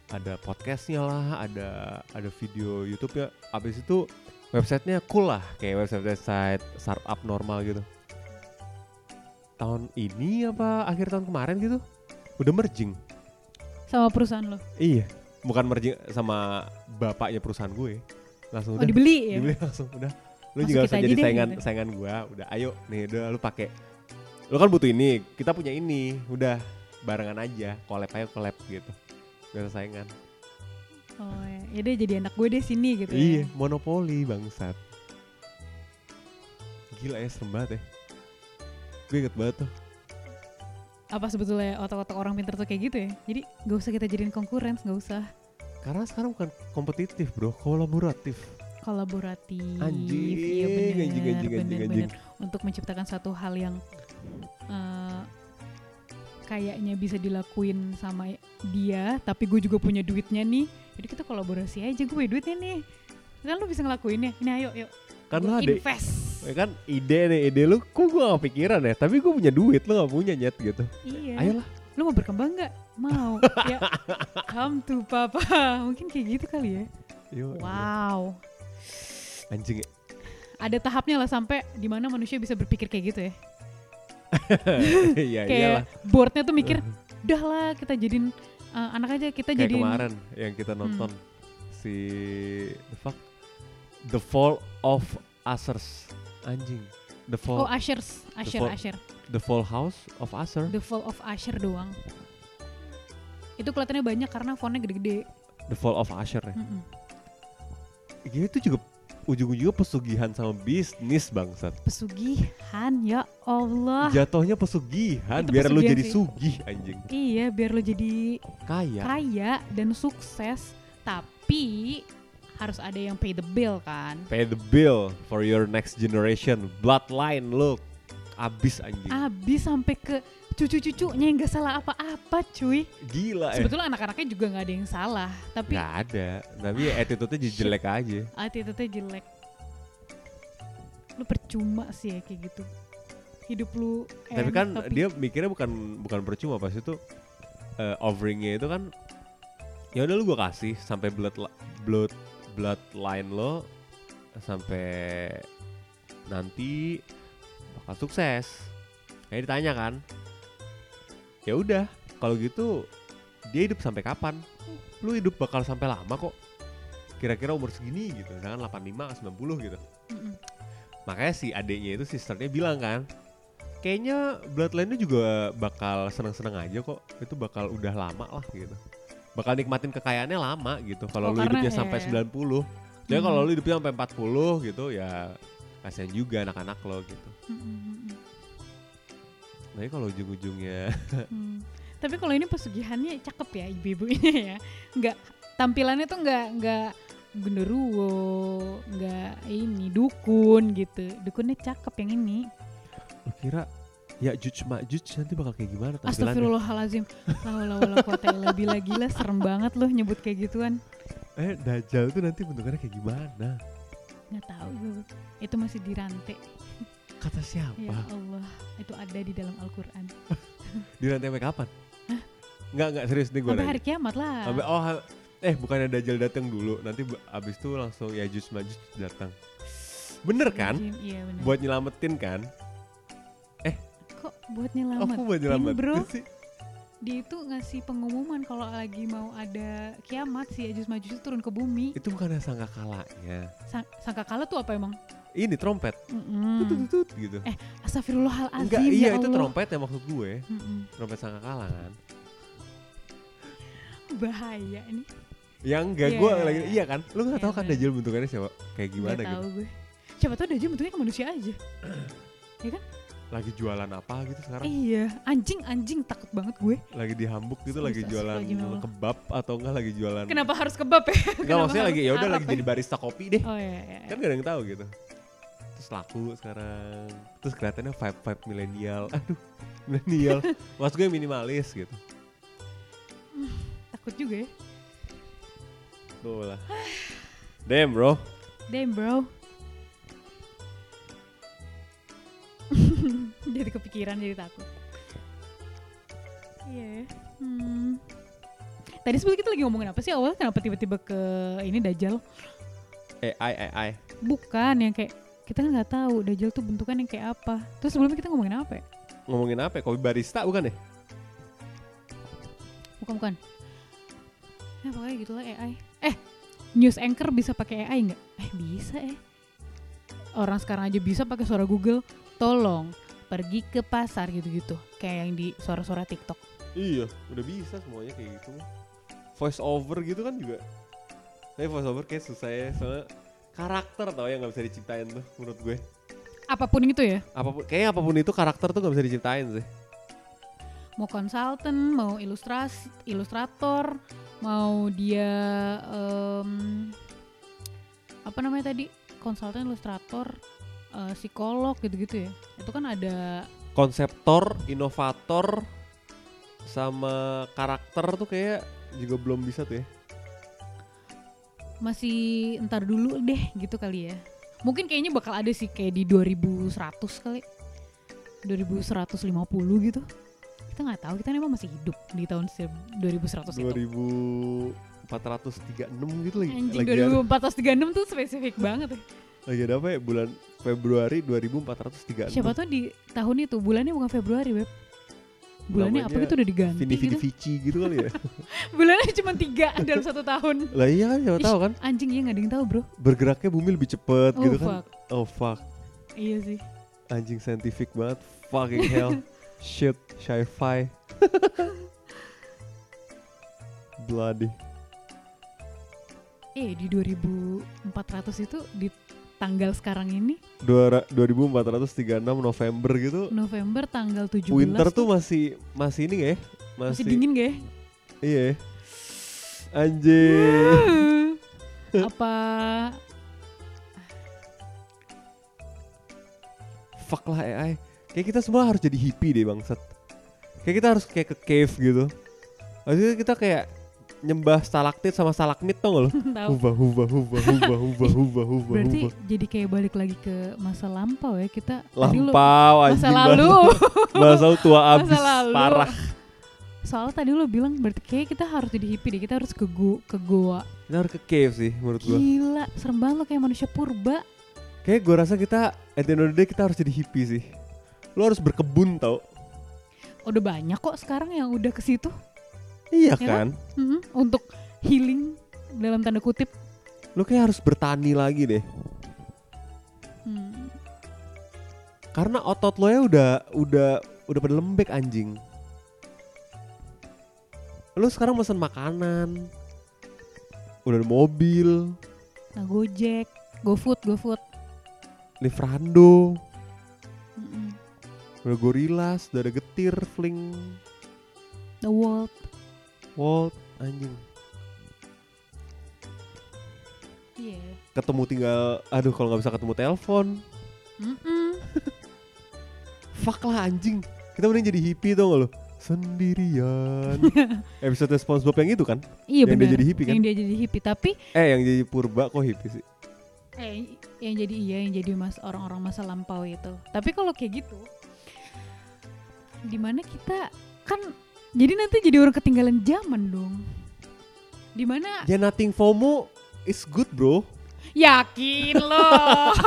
Ada podcastnya lah, ada ada video YouTube-nya. Abis itu websitenya cool lah, kayak website-website startup normal gitu tahun ini apa akhir tahun kemarin gitu? Udah merging? Sama perusahaan lo. iya. Bukan merging sama bapaknya perusahaan gue. Langsung Oh udah. dibeli ya. dibeli langsung udah. Lu Masuk juga usah jadi saingan gitu. saingan gue udah ayo. Nih udah lu pakai lu kan butuh ini. Kita punya ini. Udah barengan aja. Collab aja collab gitu. Gak usah saingan. Oh ya, ya deh jadi anak gue deh sini gitu iya ya. monopoli bangsat. Gila ya serem banget ya gue inget banget tuh Apa sebetulnya otak-otak orang pintar tuh kayak gitu ya? Jadi gak usah kita jadiin konkuren, gak usah karena sekarang bukan kompetitif bro kolaboratif kolaboratif. Anjing, iya bener, anjing, anjing, bener, anjing, bener. anjing. Untuk menciptakan satu hal yang eh, kayaknya bisa dilakuin sama dia, tapi gue juga punya duitnya nih. Jadi kita kolaborasi aja, gue duitnya nih. Kan lu bisa ngelakuinnya. Ini ayo, yuk. lu ada invest. Ya kan ide nih ide lu kok gua gak pikiran ya tapi gua punya duit lu gak punya nyet gitu Iya. ayolah Lu mau berkembang nggak? Mau. ya, come to papa. Mungkin kayak gitu kali ya. Yuk, Wow. anjing ya. Ada tahapnya lah sampai di mana manusia bisa berpikir kayak gitu ya. iya kayak iyalah boardnya tuh mikir, udah lah kita jadiin uh, anak aja kita kayak jadiin kemarin yang kita Hmm. nonton si the fuck the fall of Users anjing the fall Oh Ushers, Usher, fall- Usher, the fall house of Usher The Fall of Usher doang. Itu kelihatannya banyak karena fontnya gede-gede. the fall of Usher ya Mm-mm. Gini itu juga ujung-ujungnya pesugihan sama bisnis bangsat Pesugihan, ya Allah. jatuhnya pesugihan Itu biar lu pesugihan jadi sih. sugih anjing Iya, biar lo jadi kaya kaya dan sukses, tapi harus ada yang pay the bill kan. pay the bill for your next generation bloodline lu abis anjing Abis sampai ke cucu-cucunya yang gak salah apa-apa cuy. gila ya Sebetulnya anak-anaknya juga nggak ada yang salah, tapi nggak ada tapi attitude-nya jadi jelek aja attitude-nya jelek. Lu percuma sih ya kayak gitu. Hidup lu tapi enak, kan dia mikirnya bukan bukan percuma pas itu eh, offeringnya itu kan ya udah lu gua kasih sampai blood blood bloodline lo sampai nanti bakal sukses. Kayak ditanya kan? Ya udah kalau gitu dia hidup sampai kapan? Lu hidup bakal sampai lama kok. Kira-kira umur segini gitu misalkan 85 90 gitu. Mm-mm. makanya si adiknya itu sisternya bilang kan kayaknya bloodline-nya juga bakal seneng-seneng aja kok. Itu bakal udah lama lah gitu bakal nikmatin kekayaannya lama gitu kalau Oh, lu hidupnya ya, sampai ya. 90 jadi Hmm. kalau lu hidupnya sampai 40 gitu ya kasihan juga anak-anak lo gitu Mm-mm. tapi kalau ujung-ujungnya Hmm. Tapi kalau ini pesugihannya cakep ya ibu-ibunya ya. Nggak tampilannya tuh nggak nggak genderuwo, nggak ini dukun gitu. Dukunnya cakep yang ini. Lu kira ya Juj Majuj nanti bakal kayak gimana tampilannya? Astagfirullahalazim. La haula wala quwata illa billah gila serem banget loh nyebut kayak gituan. Eh Dajjal tuh nanti bentukannya kayak gimana? Nggak tahu gue. Itu masih dirantai. Kata Ya siapa? Allah, itu ada di dalam Al-Qur'an. Di rantai sampai kapan? Enggak, enggak serius nih gue Sampai hari kiamat lah. Sampai oh eh bukannya Dajjal datang dulu, nanti abis itu langsung Yajuj Majuj datang. Bener kan? Iya benar. Buat nyelamatin kan? Kok buat nyelamat? Aku buat nyelamatin bro. sih. Dia itu ngasih pengumuman kalau lagi mau ada kiamat si Yajus Majus itu turun ke bumi. Itu bukannya sangka kalanya. Sang, sangka kala tuh apa emang? Ini trompet. Mm-mm. Tutut gitu. Eh, Astagfirullahalazim Enggak, ya iya itu Allah. trompet ya maksud gue. Mm-mm. Trompet sangka kalah kan. Bahaya ini. Yang enggak Iya. gue lagi iya kan? Lu nggak Iya, tahu kan bener. Dajjal bentukannya siapa? Kayak gimana Nggak gitu. tahu gue. Siapa tahu Dajjal bentuknya ke manusia aja. Lagi jualan apa gitu sekarang? Iya, anjing anjing takut banget gue. Lagi di Hambuk gitu lagi jualan ya kebab atau enggak lagi jualan Kenapa harus kebab ya? Enggak maksudnya lagi ya udah lagi ya? jadi barista kopi deh. Oh iya, iya. Kan gak ada yang tahu gitu. Terus laku sekarang. Terus kelihatannya vibe vibe milenial. Aduh, milenial. Maksud gue minimalis gitu. Takut juga ya. Tuh lah. Damn bro. Damn bro. Jadi kepikiran jadi takut. Iya. Hmm. Tadi sebelum kita lagi ngomongin apa sih awal kenapa tiba-tiba ke ini Dajjal? AI AI. Bukan yang kayak kita kan nggak tahu Dajjal tuh bentukannya kayak apa. Terus sebelumnya kita ngomongin apa ya? Ngomongin apa ya? Kopi barista bukan ya? Bukan bukan. Ya pokoknya gitu lah AI. Eh, news anchor bisa pakai AI nggak? Eh bisa eh. Orang sekarang aja bisa pakai suara Google. Tolong pergi ke pasar gitu-gitu. Kayak yang di suara-suara TikTok. Iya, udah bisa semuanya kayak gitu. Voice over gitu kan juga. Tapi voice over kayak susah ya, soalnya karakter tau yang nggak bisa diciptain tuh menurut gue. Apa pun itu ya. Apa pun, kayaknya apa pun itu karakter tuh nggak bisa diciptain sih. Mau konsultan, mau ilustrasi, ilustrator, mau dia em, apa namanya tadi? Konsultan, ilustrator, eh, psikolog gitu-gitu ya. Itu kan ada Konseptor, inovator, sama karakter tuh kayak juga belum bisa tuh ya. masih ntar dulu deh gitu kali ya. Mungkin kayaknya bakal ada sih kayak di 2100 kali. 2150 gitu. Kita nggak tahu, kita emang masih hidup di tahun se- 2100 itu. 2436 gitu lagi. Anjing lagi, ada, 2436 tuh spesifik banget ya. Lagi ada apa ya? Bulan Februari 2436. Siapa tuh di tahun itu bulannya bukan Februari, Beb. Bulannya apa Namanya gitu udah diganti Vini Vini gitu. Vici gitu kali ya. Bulannya cuma tiga dalam satu tahun. lah iya kan siapa tahu kan. Anjing iya nggak ada yang tahu, Bro. Bergeraknya bumi lebih cepet Oh gitu kan. fuck. Oh fuck. Iya sih. Anjing scientific banget. Fucking hell. Shit, sci-fi. Bloody. Eh di 2400 itu di tanggal sekarang ini Dua, 2436 November gitu. November tanggal 17 Winter tuh tuh masih masih ini gak ya? masih dingin gak ya? Iya. Anjing. apa Fuck lah AI. Kayak kita semua harus jadi hippie deh bangsat. Kayak kita harus kayak ke cave gitu. Maksudnya kita kayak nyembah stalaktit sama stalagmit tau gak lo? Huba huba huba huba huba huba huba berarti huba. jadi kayak balik lagi ke masa lampau ya kita Lampau anjing masa lalu Masa tua abis Masa lalu. parah. soalnya tadi lu bilang berarti kayak kita harus jadi hippie deh kita harus ke gu ke goa Kita harus ke cave sih menurut gua. gila serem banget lo kayak manusia purba Kayak gua rasa kita at the end of the day kita harus jadi hippie sih. Lo harus berkebun tau. udah banyak kok sekarang yang udah ke situ Iya Ya kan? Mm-mm, untuk healing dalam tanda kutip Lo kayak harus bertani lagi deh. Hmm. Karena otot lo ya udah udah udah pada lembek anjing. Lo sekarang pesen makanan. Udah ada mobil, nah gojek gofood gofood Livrando, Mm-mm. udah gorilas, udah ada getir, fling, the world Walt, anjing. ketemu tinggal aduh kalau nggak bisa ketemu telepon Mm-mm. fuck lah anjing kita mending jadi hippie nggak lo sendirian episode SpongeBob yang itu kan Iya Yang dia benar. jadi hippie kan? Yang dia jadi hippie, tapi eh yang jadi purba kok hippie sih eh yang jadi iya yang jadi mas orang-orang masa lampau itu. Tapi kalau kayak gitu, di mana kita kan jadi nanti jadi orang ketinggalan zaman dong. Di mana ya nothing FOMO is good bro yakin loh.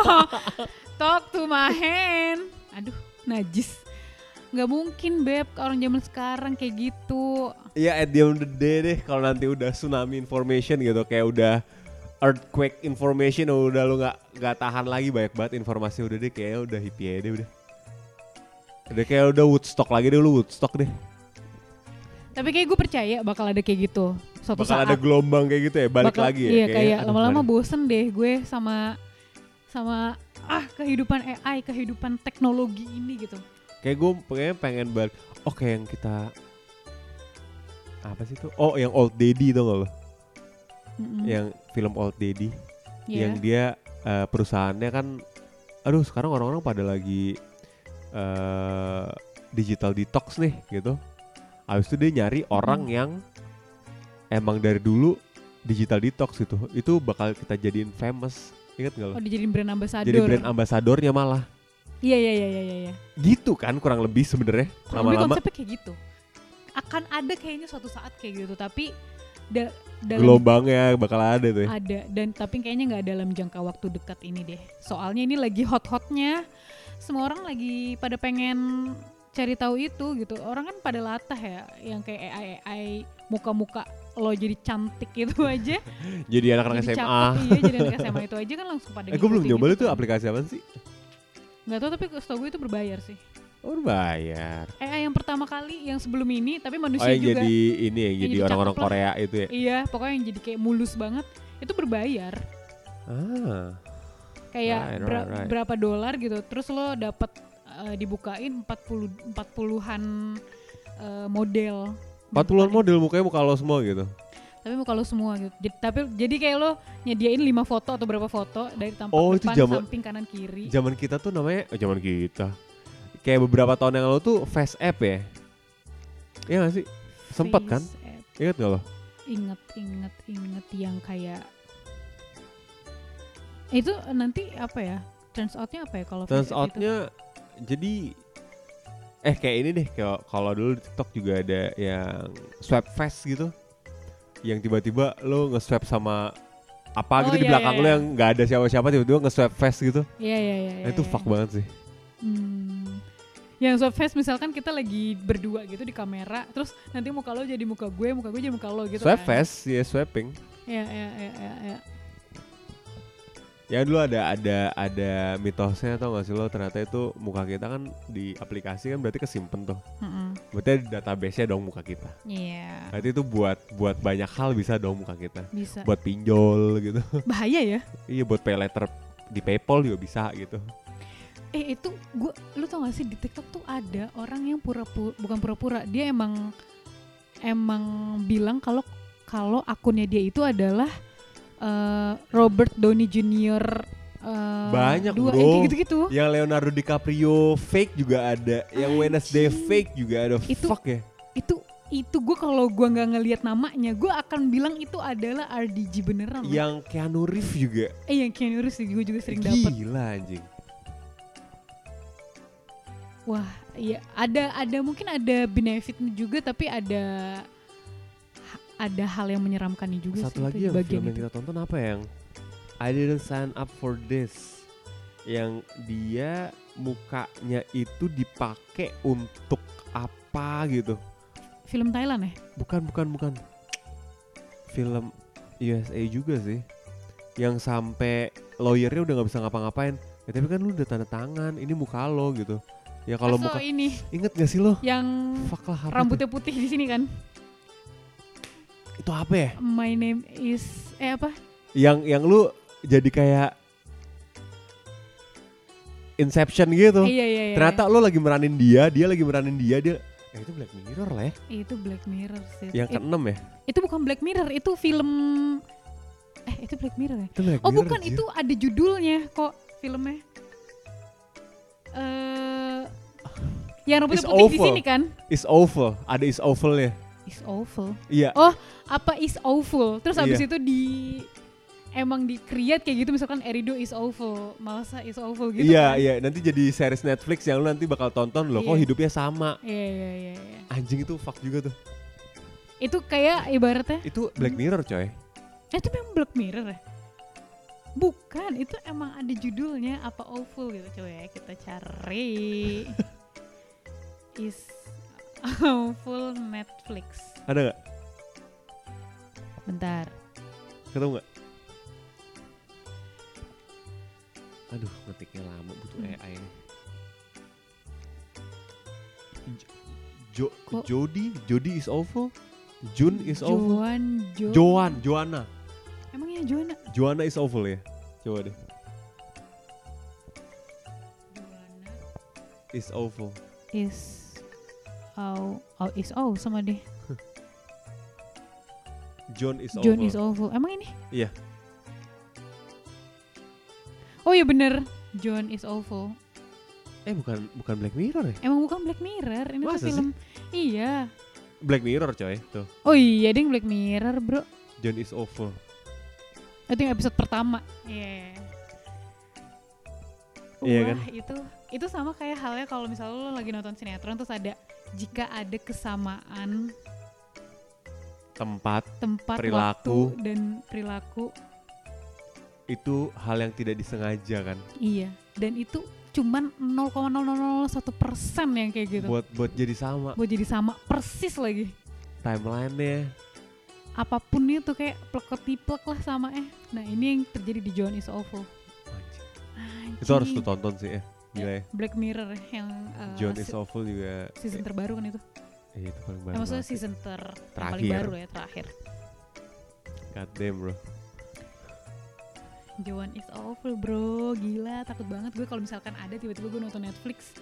Talk to my hand. Aduh, najis. Nggak mungkin beb orang zaman sekarang kayak gitu. Iya at the end of the day deh kalau nanti udah tsunami information gitu kayak udah earthquake information udah lu nggak nggak tahan lagi banyak banget informasi udah deh kayak udah hippie aja deh udah. Udah kayak udah Woodstock lagi deh lu Woodstock deh. Tapi kayak gue percaya bakal ada kayak gitu. Suatu Bakal saat. ada gelombang kayak gitu ya balik bakal- lagi ya. Iya kayak lama-lama bosen deh gue sama sama ah kehidupan AI, kehidupan teknologi ini gitu. Kayak gue pengen pengen balik. Oke yang kita apa sih tuh? Oh yang Old Daddy tuh lo? Mm-mm. Yang film Old Daddy. Iya. yang dia eh, perusahaannya kan aduh sekarang orang-orang pada lagi eh digital detox nih gitu habis itu dia nyari orang Hmm. yang emang dari dulu digital detox gitu itu bakal kita jadiin famous inget gak lo? Oh dijadiin brand ambassador. jadi brand ambasadornya malah Iya iya iya iya iya. gitu kan kurang lebih sebenarnya Kurang lebih lama-lama konsepnya kayak gitu. Akan ada kayaknya suatu saat kayak gitu tapi da- dalam gelombangnya bakal ada tuh ya. ada dan tapi kayaknya nggak dalam jangka waktu dekat ini deh. Soalnya ini lagi hot-hotnya. Semua orang lagi pada pengen cari tahu itu gitu. Orang kan pada latah ya yang kayak AI AI muka-muka lo jadi cantik itu aja. jadi anak-anak SMA cakep, iya jadi anak SMA itu aja kan langsung pada eh gue belum nyoba gitu itu kan. aplikasi apa sih Nggak tahu tapi setahu gue itu berbayar sih. oh bayar AI yang pertama kali yang sebelum ini tapi oh manusia yang juga. jadi ini ya Yang jadi orang-orang. Korea itu ya Iya, pokoknya yang jadi kayak mulus banget itu berbayar. ah Kayak Right, right, right. berapa dolar gitu. Terus lo dapat eh, dibukain 40 40-an eh, model. 40-an Dibukain. model mukanya muka lo semua gitu. Tapi muka lo semua gitu. Jadi, tapi jadi kayak lo nyediain 5 foto atau berapa foto dari tampak Oh, itu depan, zaman- samping, kanan, kiri. Zaman kita tuh namanya, oh, zaman kita. Kayak beberapa tahun yang lalu tuh Face App ya. Iya gak sih? Sempet kan? App. Ingat gak lo? Ingat, ingat, ingat yang kayak itu nanti apa ya? Turns outnya apa ya kalau Turns app itu? Jadi eh kayak ini deh kalau kalau dulu di TikTok juga ada yang swipe face gitu. Yang tiba-tiba lo nge-swipe sama apa Oh, gitu di iya, belakang iya, lo iya. yang nggak ada siapa-siapa tiba-tiba nge-swipe face gitu. Iya iya iya. Nah, itu iya, fuck iya. banget sih. Hmm. Yang swap face misalkan kita lagi berdua gitu di kamera, terus nanti muka lo jadi muka gue, muka gue jadi muka lo gitu swipe kan. face, ya swiping. Iya iya iya iya. iya. Ya dulu ada ada ada mitosnya tau gak sih lo ternyata itu muka kita kan di aplikasi kan berarti kesimpan tuh. Mm-mm. Berarti ada database-nya dong muka kita. Iya. Berarti itu buat buat banyak hal bisa dong muka kita. Bisa. Buat pinjol gitu. Bahaya ya. iya buat pay letter di PayPal juga bisa gitu. Eh itu gue, lu tau gak sih di TikTok tuh ada orang yang pura-pura, bukan pura-pura, dia emang emang bilang kalau kalau akunnya dia itu adalah eh, Robert Downey Jr. eh, Banyak, dua, bro. eh, kayak gitu-gitu. Yang Leonardo DiCaprio fake juga ada, yang Wednesday Anjing. fake juga ada. Itu- Fuck ya. itu itu gue kalau gue nggak ngelihat namanya gue akan bilang itu adalah RDG beneran. Yang Keanu Reeves juga. eh yang Keanu Reeves gue juga sering dapat Gila anjing. wah iya ada ada mungkin ada benefitnya juga tapi ada ada hal yang menyeramkannya juga Satu sih lagi itu yang bagian film yang itu. kita tonton apa yang I didn't sign up for this. Yang dia mukanya itu dipakai untuk apa gitu. film Thailand ya Bukan bukan bukan. Film USA juga sih. Yang sampai lawyernya udah nggak bisa ngapa-ngapain. Ya tapi kan lu udah tanda tangan, ini muka lo gitu. Ya kalau muka ini inget gak sih lo? yang Fuck lah rambutnya putih di sini kan? Itu apa ya? my name is eh apa Yang yang lu jadi kayak Inception gitu. Iya iya iya Ternyata lo lagi meranin dia, dia lagi meranin dia, dia Eh, itu Black Mirror lah ya. itu Black Mirror sih Yang keenam ya. itu bukan Black Mirror itu film Eh itu Black Mirror ya? Itu Black Oh Mirror, bukan Jir. itu ada judulnya kok filmnya. Eh yang rambutnya It's putih di sini kan? Is awful. Ada is awful ya. Is awful. Iya. Oh apa is awful? Terus habis Iya. itu di emang di create kayak gitu misalkan Erido is awful, Malsa is awful gitu iya kan? iya nanti jadi series Netflix yang lu nanti bakal tonton loh kok Iya. hidupnya sama Iya iya iya. iya. anjing itu fuck juga tuh Itu kayak ibaratnya itu Black Mirror coy Eh, itu memang Black Mirror ya? Bukan, itu emang ada judulnya apa awful gitu coba ya kita cari. Is awful Netflix. ada nggak? Bentar. ketemu nggak? Aduh ngetiknya lama butuh Hmm. AI nih Jo Kok- Jody? Jody is awful? Jun is awful? Joan Jo. Joan Joanna Emangnya Joanna? Joanna is awful ya? Coba deh. Joanna is awful. Is oh, oh is oh sama deh. John is John awful is awful. Emang ini? Iya. Oh iya bener. John is awful. eh bukan bukan Black Mirror ya Emang bukan Black Mirror, ini Masa tuh sih? film. Iya. Black Mirror coy tuh Oh iya, ding Black Mirror, Bro. John is awful Itu yang episode pertama. Iya. Iya Wah, kan? itu itu sama kayak halnya kalau misalnya lo lagi nonton sinetron terus ada jika ada kesamaan tempat tempat, Perilaku. waktu dan perilaku. itu hal yang tidak disengaja kan Iya. Dan itu cuman 0,0001 persen yang kayak gitu. buat buat jadi sama Buat jadi sama persis lagi. timelinenya Apa pun itu kayak pleketiplek lah sama eh. Nah ini yang terjadi di John is Awful. Itu harus lu Anjing. tonton sih ya gila ya Black Mirror yang uh, John is awful juga season terbaru kan itu. eh, itu paling baru maksudnya season ter yang paling Terakhir. baru ya terakhir. God damn bro Joan is awful bro, gila takut banget gue kalau misalkan ada tiba-tiba gue nonton Netflix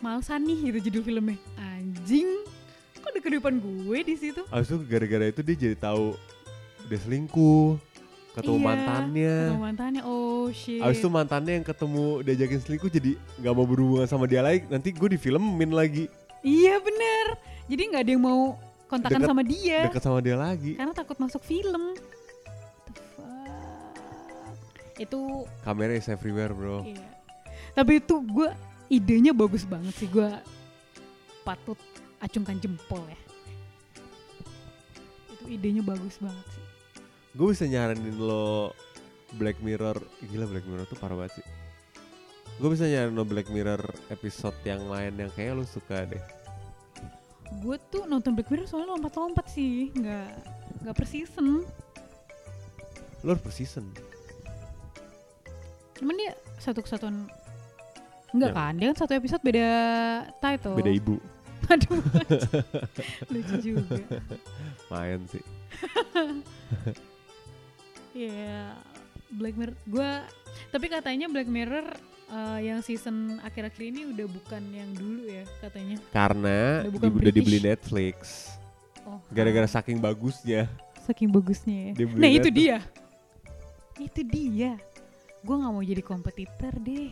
Malesan nih gitu judul filmnya Anjing, kok ada kehidupan gue di situ? Abis itu gara-gara itu dia jadi tahu dia selingkuh ketemu Iya, mantannya. Ketemu mantannya, oh shit. Abis itu mantannya yang ketemu diajakin selingkuh jadi nggak mau berhubungan sama dia lagi. Nanti gue difilmin lagi. Iya bener, jadi nggak ada yang mau kontakan Deket- sama dia. deket sama dia lagi. Karena takut masuk film. What the fuck? Itu kamera is everywhere bro. Iya. Tapi itu gue idenya bagus banget sih. Gue patut acungkan jempol ya. Itu idenya bagus banget sih. Gue bisa nyaranin lo Black Mirror. Gila Black Mirror tuh parah banget sih. Gue bisa nyaranin lo Black Mirror episode yang lain yang kayak lo suka deh. Gue tuh nonton Black Mirror soalnya lompat-lompat sih, nggak nggak per season. lo harus per season. Cuman dia satu kesatuan Enggak Ya. kan, dia kan satu episode beda title. beda ibu. Aduh, lucu juga. main sih Iya, Black Mirror. Gua tapi katanya Black Mirror eh, yang season akhir-akhir ini udah bukan yang dulu ya katanya. karena Udah di- bukan udah dibeli. Netflix Oh, gara-gara ah, saking bagusnya saking bagusnya ya. Nah, itu Netflix. dia. Itu dia. Gua nggak mau jadi kompetitor deh.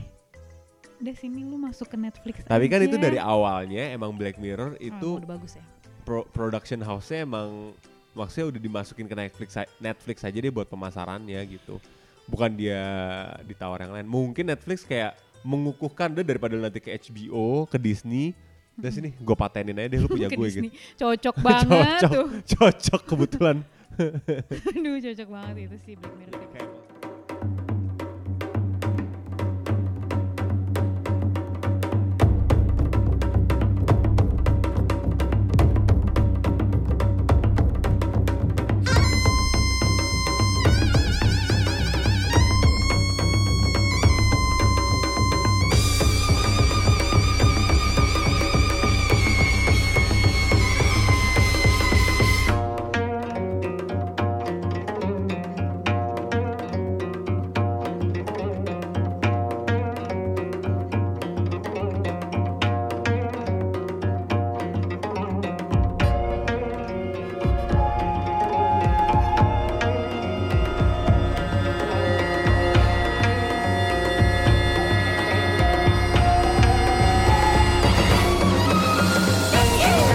Udah sini lu masuk ke Netflix tapi kan aja. itu dari awalnya emang Black Mirror Oh, itu udah bagus ya. pro- production house-nya emang maksudnya udah dimasukin ke Netflix Netflix aja deh buat pemasarannya gitu. Bukan dia ditawar yang lain. Mungkin Netflix kayak mengukuhkan deh daripada nanti ke HBO, ke Disney. Udah sini, gue patenin aja deh lu punya gue gitu. Cocok banget Cocok. tuh. Cocok kebetulan. Aduh, cocok banget itu sih Black Mirror. Kayak-